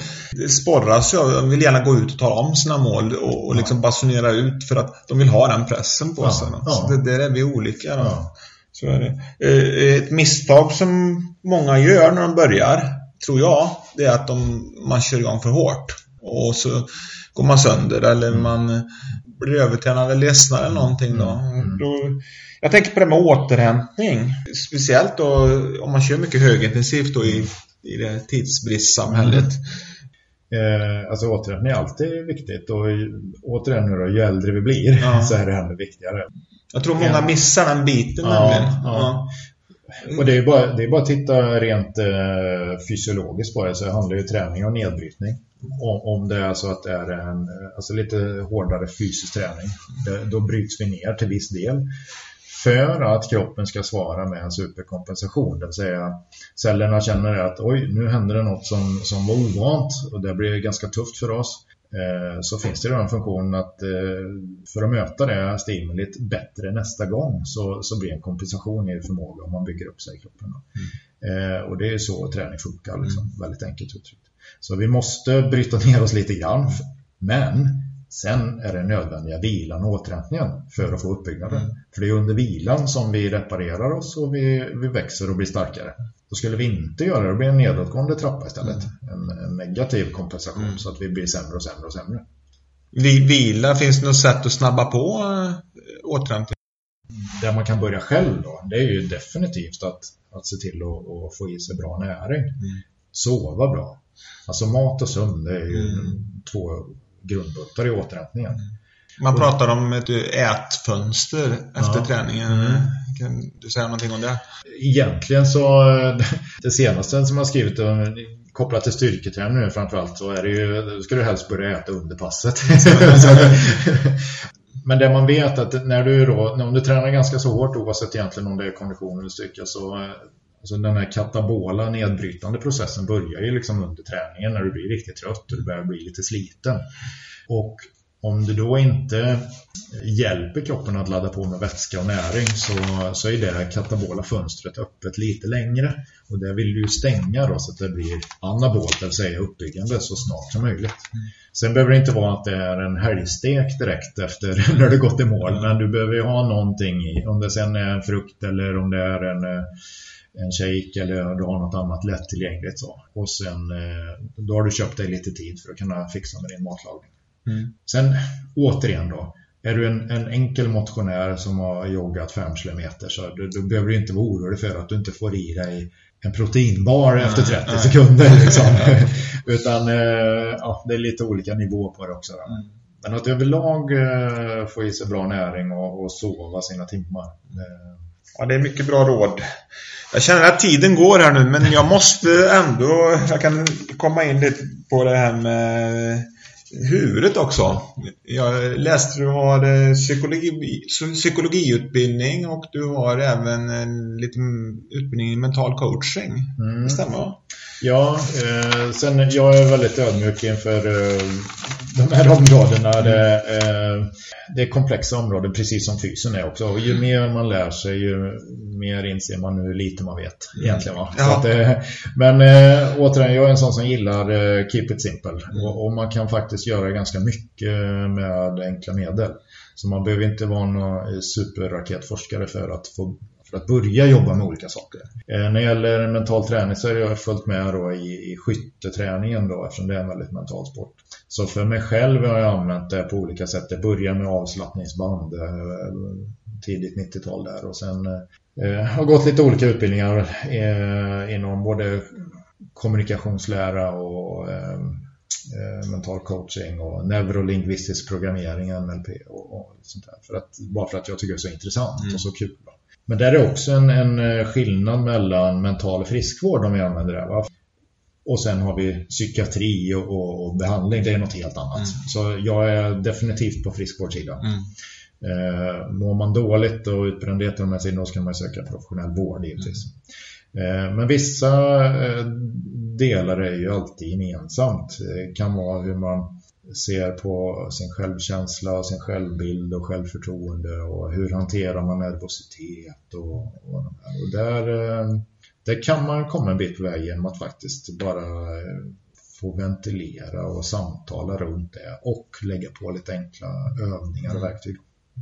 sporras ju vill gärna gå ut och ta om sina mål och, och liksom basunera ut för att de vill ha den pressen på ja, sig. Ja. Så det, där är vi olika. Då. Ja. Så är det. Eh, ett misstag som många gör när de börjar, tror jag, det är att de, man kör igång för hårt. Och så går man sönder eller mm. man blir övertränad eller ledsnar eller någonting då. Mm. då. Jag tänker på det med återhämtning. Speciellt då om man kör mycket högintensivt då i, i det tidsbristsamhället. Eh, alltså återhämtning är alltid viktigt och återigen nu då, ju äldre vi blir ja. [laughs] så är det ännu viktigare. Jag tror många missar den biten ja, nämligen. Ja. Och det är bara, det är bara att titta rent eh, fysiologiskt på det så handlar ju träning om nedbrytning. Om, om det är så att det är en alltså lite hårdare fysisk träning. Det, då bryts vi ner till viss del för att kroppen ska svara med en superkompensation. Det vill säga cellerna känner att oj, nu händer det något som, som var ovant och det blir ganska tufft för oss. Eh, så finns det då en funktion att eh, för att möta det stimulit bättre nästa gång så, så blir en kompensation i förmåga om man bygger upp sig i kroppen. Mm. Eh, och det är så träning funkar, liksom, mm. väldigt enkelt uttryckt. Så vi måste bryta ner oss lite grann. Men sen är det nödvändiga vilan och återhämtningen för att få uppbyggnaden. Mm. För det är under vilan som vi reparerar oss och vi, vi växer och blir starkare. Då skulle vi inte göra det, då blir det en nedåtgående trappa istället. Mm. En, en, negativ kompensation mm. så att vi blir sämre och sämre och sämre. Vila, finns det något sätt att snabba på äh, återhämtning? Där man kan börja själv då, det är ju definitivt att, att se till att, att få i sig bra näring. Mm. Sova bra. Alltså mat och sömn, det är ju mm. två grundbultar i återhämtningen. Mm. Man pratar om ett ätfönster efter ja. träningen. Mm. Kan du säga någonting om det? Egentligen så, eh, [laughs] det senaste som jag skrivit kopplat till styrketräning nu framförallt så är det ju, ska du helst börja äta under passet. [laughs] Men det man vet att när du då, om du tränar ganska så hårt oavsett egentligen om det är kondition eller styrka så Alltså den här katabola nedbrytande processen börjar ju liksom under träningen när du blir riktigt trött och du börjar bli lite sliten. Och om du då inte hjälper kroppen att ladda på med vätska och näring så, så är det katabola fönstret öppet lite längre. Och det vill du stänga då så att det blir anabolt, det vill säga uppbyggande, så snart som möjligt. Sen behöver det inte vara att det är en helgstek direkt efter [laughs] när du gått i mål, men du behöver ju ha någonting i. Om det sen är en frukt eller om det är en en shake eller du har något annat lättillgängligt. Så. Och sen eh, då har du köpt dig lite tid för att kunna fixa med din matlagning. Mm. Sen återigen då, är du en, en, enkel motionär som har joggat 5 km så du, du behöver du inte vara orolig för att du inte får i dig en proteinbar nej, efter 30 nej. sekunder. [laughs] Liksom. Utan eh, ja, det är lite olika nivå på det också. Mm. Men att överlag eh, få i sig bra näring och, och sova sina timmar. Ja, det är mycket bra råd. Jag känner att tiden går här nu men jag måste ändå, jag kan komma in lite på det här med huvudet också. Jag läste du har psykologi, psykologiutbildning och du har även en liten utbildning i mental coaching. Mm. Det stämmer va? Ja, eh, sen jag är väldigt ödmjuk inför eh, de här områdena. Det, eh, det, är komplexa områden, precis som fysen är också. Och ju mer man lär sig, ju mer inser man hur lite man vet egentligen. Va? Ja. Att, eh, men eh, återigen, jag är en sån som gillar eh, keep it simple. Mm. Och, och, man kan faktiskt göra ganska mycket med enkla medel. Så man behöver inte vara någon superraketforskare för att få för att börja jobba med olika saker. Eh, när det gäller mental träning så är jag fullt med då i, i skytteträningen då, eftersom det är en väldigt mental sport. Så för mig själv har jag använt det på olika sätt. Jag började med avslappningsband eh, tidigt 90-tal där och sen eh, har gått lite olika utbildningar eh, inom både kommunikationslära och eh, eh, mental coaching och neurolingvistisk programmering, NLP och, och sånt där. För att, bara för att jag tycker det är så intressant mm. och så kul. Men där är också en, en eh, skillnad mellan mental friskvård om vi använder det. Va? Och sen har vi psykiatri och, och, och, behandling, det är något helt annat. Mm. Så jag är definitivt på friskvårdssidan. Mm. Eh, mår man dåligt och utbrändhet med sig, då ska man söka professionell vård givetvis. Mm. Eh, men vissa eh, delar är ju alltid gemensamt. Det kan vara hur man ser på sin självkänsla, sin självbild och självförtroende och hur hanterar man nervositet och, och, och där, eh, där kan man komma en bit på väg genom att faktiskt bara eh, få ventilera och samtala runt det och lägga på lite enkla övningar och verktyg.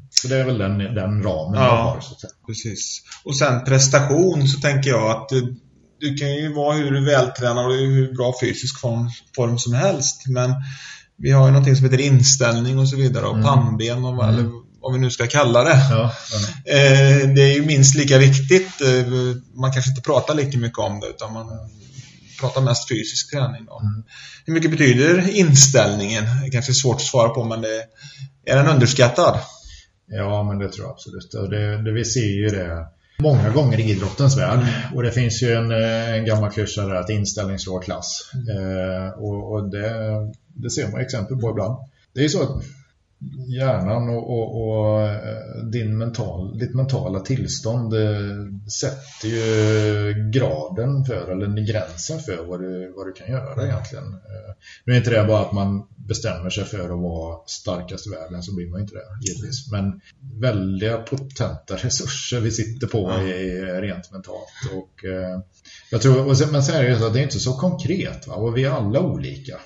Så det är väl den, den ramen ja, jag har. Så att säga. Precis. Och sen prestation så tänker jag att du kan ju vara hur vältränad och hur bra fysisk form, form som helst men vi har ju någonting som heter inställning och så vidare och mm. pannben och vad, mm. vad vi nu ska kalla det. Ja, ja. Eh, det är ju minst lika viktigt. Eh, man kanske inte pratar lika mycket om det utan man pratar mest fysisk träning. Då. Mm. Hur mycket betyder inställningen? Det kanske är svårt att svara på men det, är den underskattad? Ja, men det tror jag absolut. Det, det vi ser ju det många gånger i idrottens värld. Och det finns ju en, eh, en gammal klyscha där att inställning slår klass. Eh, och, och det, det, ser man exempel på ibland. Det är ju så att hjärnan och, och, och eh, din mental, ditt mentala tillstånd eh, sätter ju graden för, eller gränsen för vad du, vad du kan göra egentligen. Eh, nu är inte det bara att man bestämmer sig för att vara starkast i världen så blir man inte det givetvis. Men väldiga potenta resurser vi sitter på i, rent mentalt. Och, jag tror, men sen är det så att det är inte så konkret va? och vi är alla olika.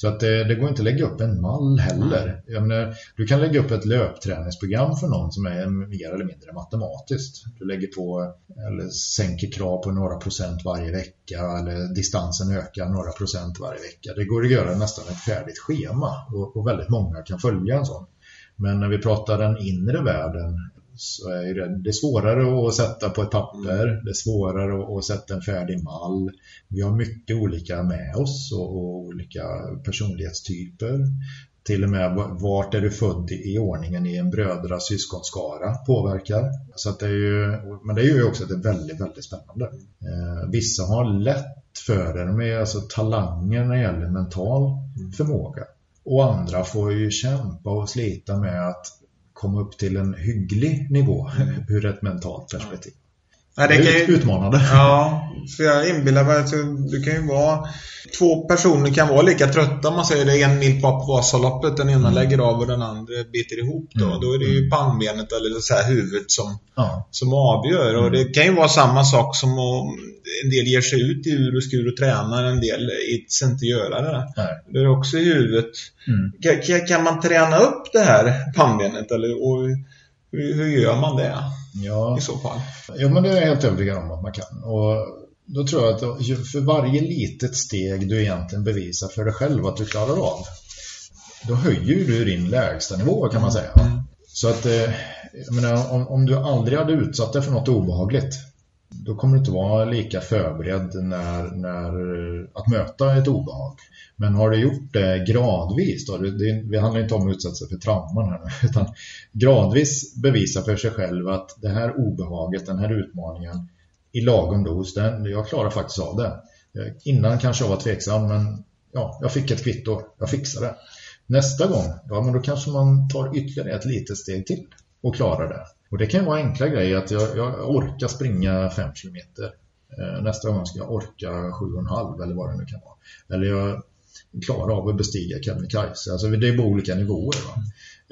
Så att det, det, går inte att lägga upp en mall heller. Menar, du kan lägga upp ett löpträningsprogram för någon som är mer eller mindre matematiskt. Du lägger på eller sänker krav på några procent varje vecka eller distansen ökar några procent varje vecka. Det går att göra nästan ett färdigt schema och, och väldigt många kan följa en sån. Men när vi pratar den inre världen så är det, det är svårare att sätta på ett papper, mm. det är svårare att sätta en färdig mall. Vi har mycket olika med oss och, och olika personlighetstyper. Till och med vart är du född i ordningen i en brödra syskonskara påverkar. Så att det är ju, men det är ju också det väldigt, väldigt spännande. Eh, vissa har lätt för det, de är alltså talanger när det gäller mental mm. förmåga. Och andra får ju kämpa och slita med att komma upp till en hygglig nivå mm. [laughs] ur ett mentalt perspektiv. Ja, det, det är ju, utmanande. Ja, för jag inbillar mig att du kan ju vara två personer kan vara lika trötta om man säger det en mil på Vasaloppet. Den ena mm. lägger av och den andra biter ihop då. Mm. Då är det ju pannbenet eller så här huvudet som, ja. som avgör. Mm. Och det kan ju vara samma sak som om en del ger sig ut i ur och skur och tränar. En del ids inte göra det. Nej. Det är också i huvudet. Mm. Kan, kan, man träna upp det här pannbenet? Eller, och hur, hur gör man det? Ja. I så fall. Jo, men det är jag helt övertygad om att man kan. Och då tror jag att för varje litet steg du egentligen bevisar för dig själv att du klarar av, då höjer du din lägsta nivå kan man säga. Mm. Så att, eh, jag menar, om, om du aldrig hade utsatt dig för något obehagligt, då kommer du inte vara lika förberedd när, när, att möta ett obehag. Men har du gjort det gradvis, då, det, det handlar inte om att utsätta sig för trauman här, [laughs] utan gradvis bevisa för sig själv att det här obehaget, den här utmaningen i lagom dos, den, jag klarar faktiskt av det. Innan kanske jag var tveksam, men ja, jag fick ett kvitto, jag fixade det. Nästa gång, ja men då kanske man tar ytterligare ett litet steg till och klarar det. Och det kan vara enkla grejer att jag, jag orkar springa 5 kilometer. Eh, nästa gång ska jag orka 7,5 eller vad det nu kan vara. Eller jag klarar av att bestiga Kebnekaise. Alltså det är på olika nivåer. Va?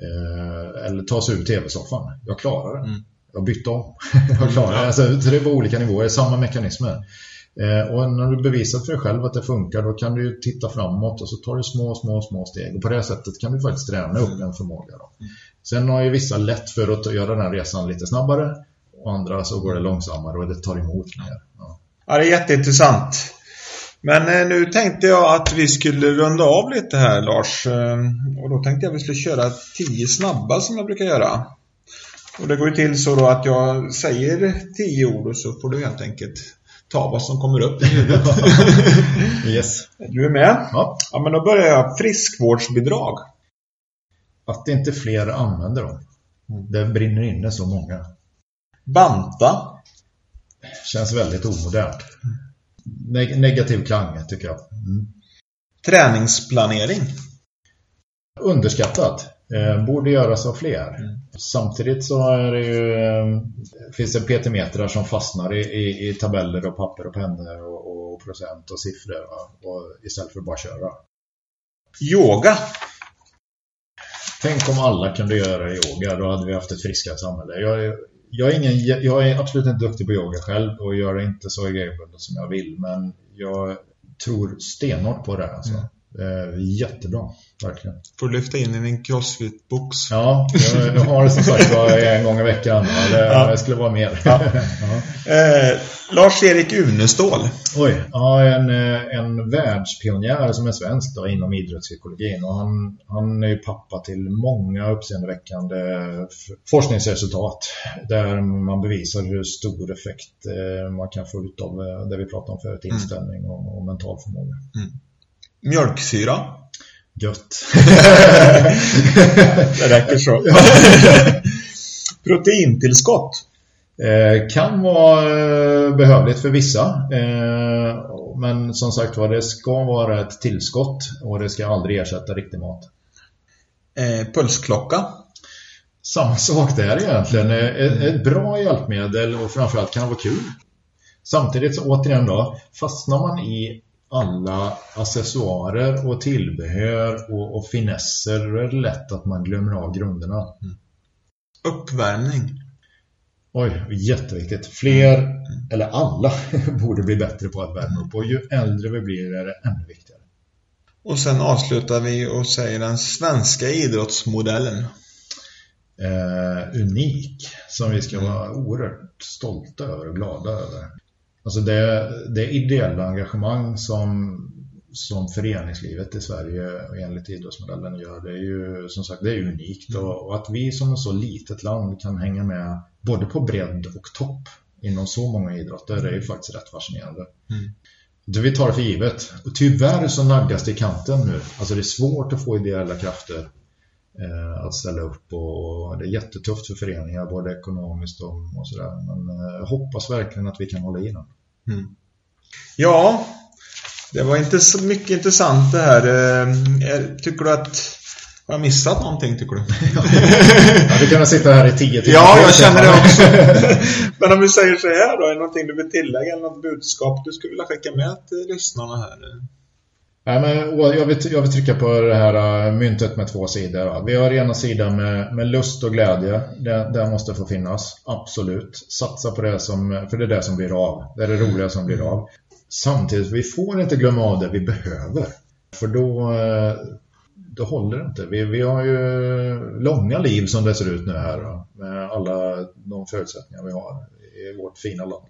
Eh, eller ta sig ur tv-soffan. Jag klarar det. Mm. Jag bytte om. [laughs] jag klarar det. Alltså, det är på olika nivåer, samma mekanismer. Eh, och när du bevisat för dig själv att det funkar då kan du titta framåt och så tar du små, små, små steg. Och på det sättet kan du faktiskt träna upp en förmåga. Då. Sen har ju vissa lätt för att göra den här resan lite snabbare och andra så går det långsammare och det tar emot mer. Ja, ja det är jätteintressant. Men eh, nu tänkte jag att vi skulle runda av lite här Lars. Eh, och då tänkte jag att vi skulle köra tio snabba som jag brukar göra. Och det går ju till så då att jag säger tio ord och så får du helt enkelt ta vad som kommer upp i huvudet. [laughs] yes. Du är med? Ja. Ja, men då börjar jag. Friskvårdsbidrag. Att inte fler använder dem. Mm. Det brinner inne så många. Banta. Känns väldigt omodernt. Neg negativ klang tycker jag. Mm. Träningsplanering. Underskattat. Eh, borde göras av fler. Mm. Samtidigt så är det ju, eh, finns det petimetrar som fastnar i, i, i, tabeller och papper och pennor och, och procent och siffror och, istället för att bara köra. Yoga. Tänk om alla kunde göra yoga, då hade vi haft ett friskare samhälle. Jag, jag, är ingen, jag är absolut inte duktig på yoga själv och gör det inte så regelbundet som jag vill, men jag tror stenhårt på det. Alltså. Mm. Eh, jättebra, verkligen. Får du lyfta in i din crossfit-box. Ja, jag, jag har det som sagt en gång i veckan. Det, ja. det skulle vara mer. Ja. [laughs] eh, Lars-Erik Unestål. Oj, ja, en, eh, en världspionjär som är svensk då, inom idrottspsykologin. Och han, han är pappa till många uppseendeväckande forskningsresultat där man bevisar hur stor effekt eh, man kan få ut av eh, det vi pratade om förut, mm. inställning och, och mental förmåga. Mm. Mjölksyra. Gött. [laughs] det räcker så. [laughs] Proteintillskott. Eh, kan vara eh, behövligt för vissa. Eh, men som sagt var, det ska vara ett tillskott och det ska aldrig ersätta riktig mat. Eh, pulsklocka. Samma sak där egentligen. Eh, ett, ett bra hjälpmedel och framförallt kan det vara kul. Samtidigt så återigen då, fastnar man i alla accessoarer och tillbehör och, och finesser då är det lätt att man glömmer av grunderna. Mm. Uppvärmning. Oj, jätteviktigt. Fler, mm. eller alla, [laughs] borde bli bättre på att värma upp. Och ju äldre vi blir är det ännu viktigare. Och sen avslutar vi och säger den svenska idrottsmodellen. Eh, unik, som vi ska vara oerhört stolta över och glada över. Alltså det, det ideella engagemang som, som föreningslivet i Sverige enligt idrottsmodellen gör, det är ju som sagt det är unikt. Mm. Och, och, att vi som ett så litet land kan hänga med både på bredd och topp inom så många idrotter, det är ju faktiskt rätt fascinerande. Mm. Det vi tar för givet. Och tyvärr så naggas det i kanten nu. Alltså det är svårt att få ideella krafter eh, att ställa upp och det är jättetufft för föreningar både ekonomiskt och, och sådär. Men eh, jag hoppas verkligen att vi kan hålla i den. Mm. Ja, det var inte så mycket intressant det här. Eh, tycker du att har jag missat någonting tycker du? [laughs] ja, du kan sitta här i tio timmar. Ja, jag känner det också. [laughs] Men om vi säger så här då, är det någonting du vill tillägga eller något budskap du skulle vilja skicka med till lyssnarna här? Nej, men jag, vill, jag vill trycka på det här äh, myntet med två sidor. Vi har ena sidan med, med lust och glädje. Det, det måste få finnas, absolut. Satsa på det som, för det är det som blir av. Det är det roliga som blir av. Samtidigt, vi får inte glömma av det vi behöver. För då, äh, då håller det inte. Vi, vi har ju långa liv som det ser ut nu här. Då, med alla de förutsättningar vi har i vårt fina land.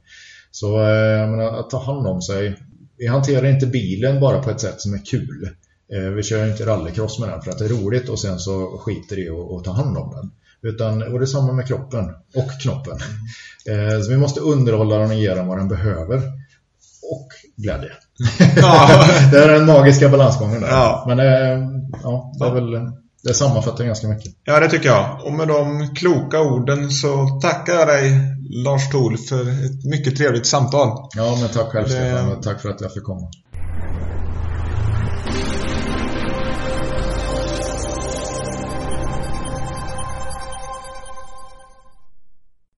Så äh, jag menar, att ta hand om sig vi hanterar inte bilen bara på ett sätt som är kul. Eh, vi kör inte rallycross med den för att det är roligt och sen så skiter i att ta hand om den. Utan, och det är samma med kroppen och knoppen. Mm. Så vi måste underhålla den och ge den vad den behöver. Och glädje. Ja. [laughs] det är den magiska balansgången där. Ja. Men eh, ja, det är väl det sammanfattar ganska mycket. Ja, det tycker jag. Och med de kloka orden så tackar jag dig Lars Thol för ett mycket trevligt samtal. Ja, men tack själv det... Stefan. Tack för att jag fick komma.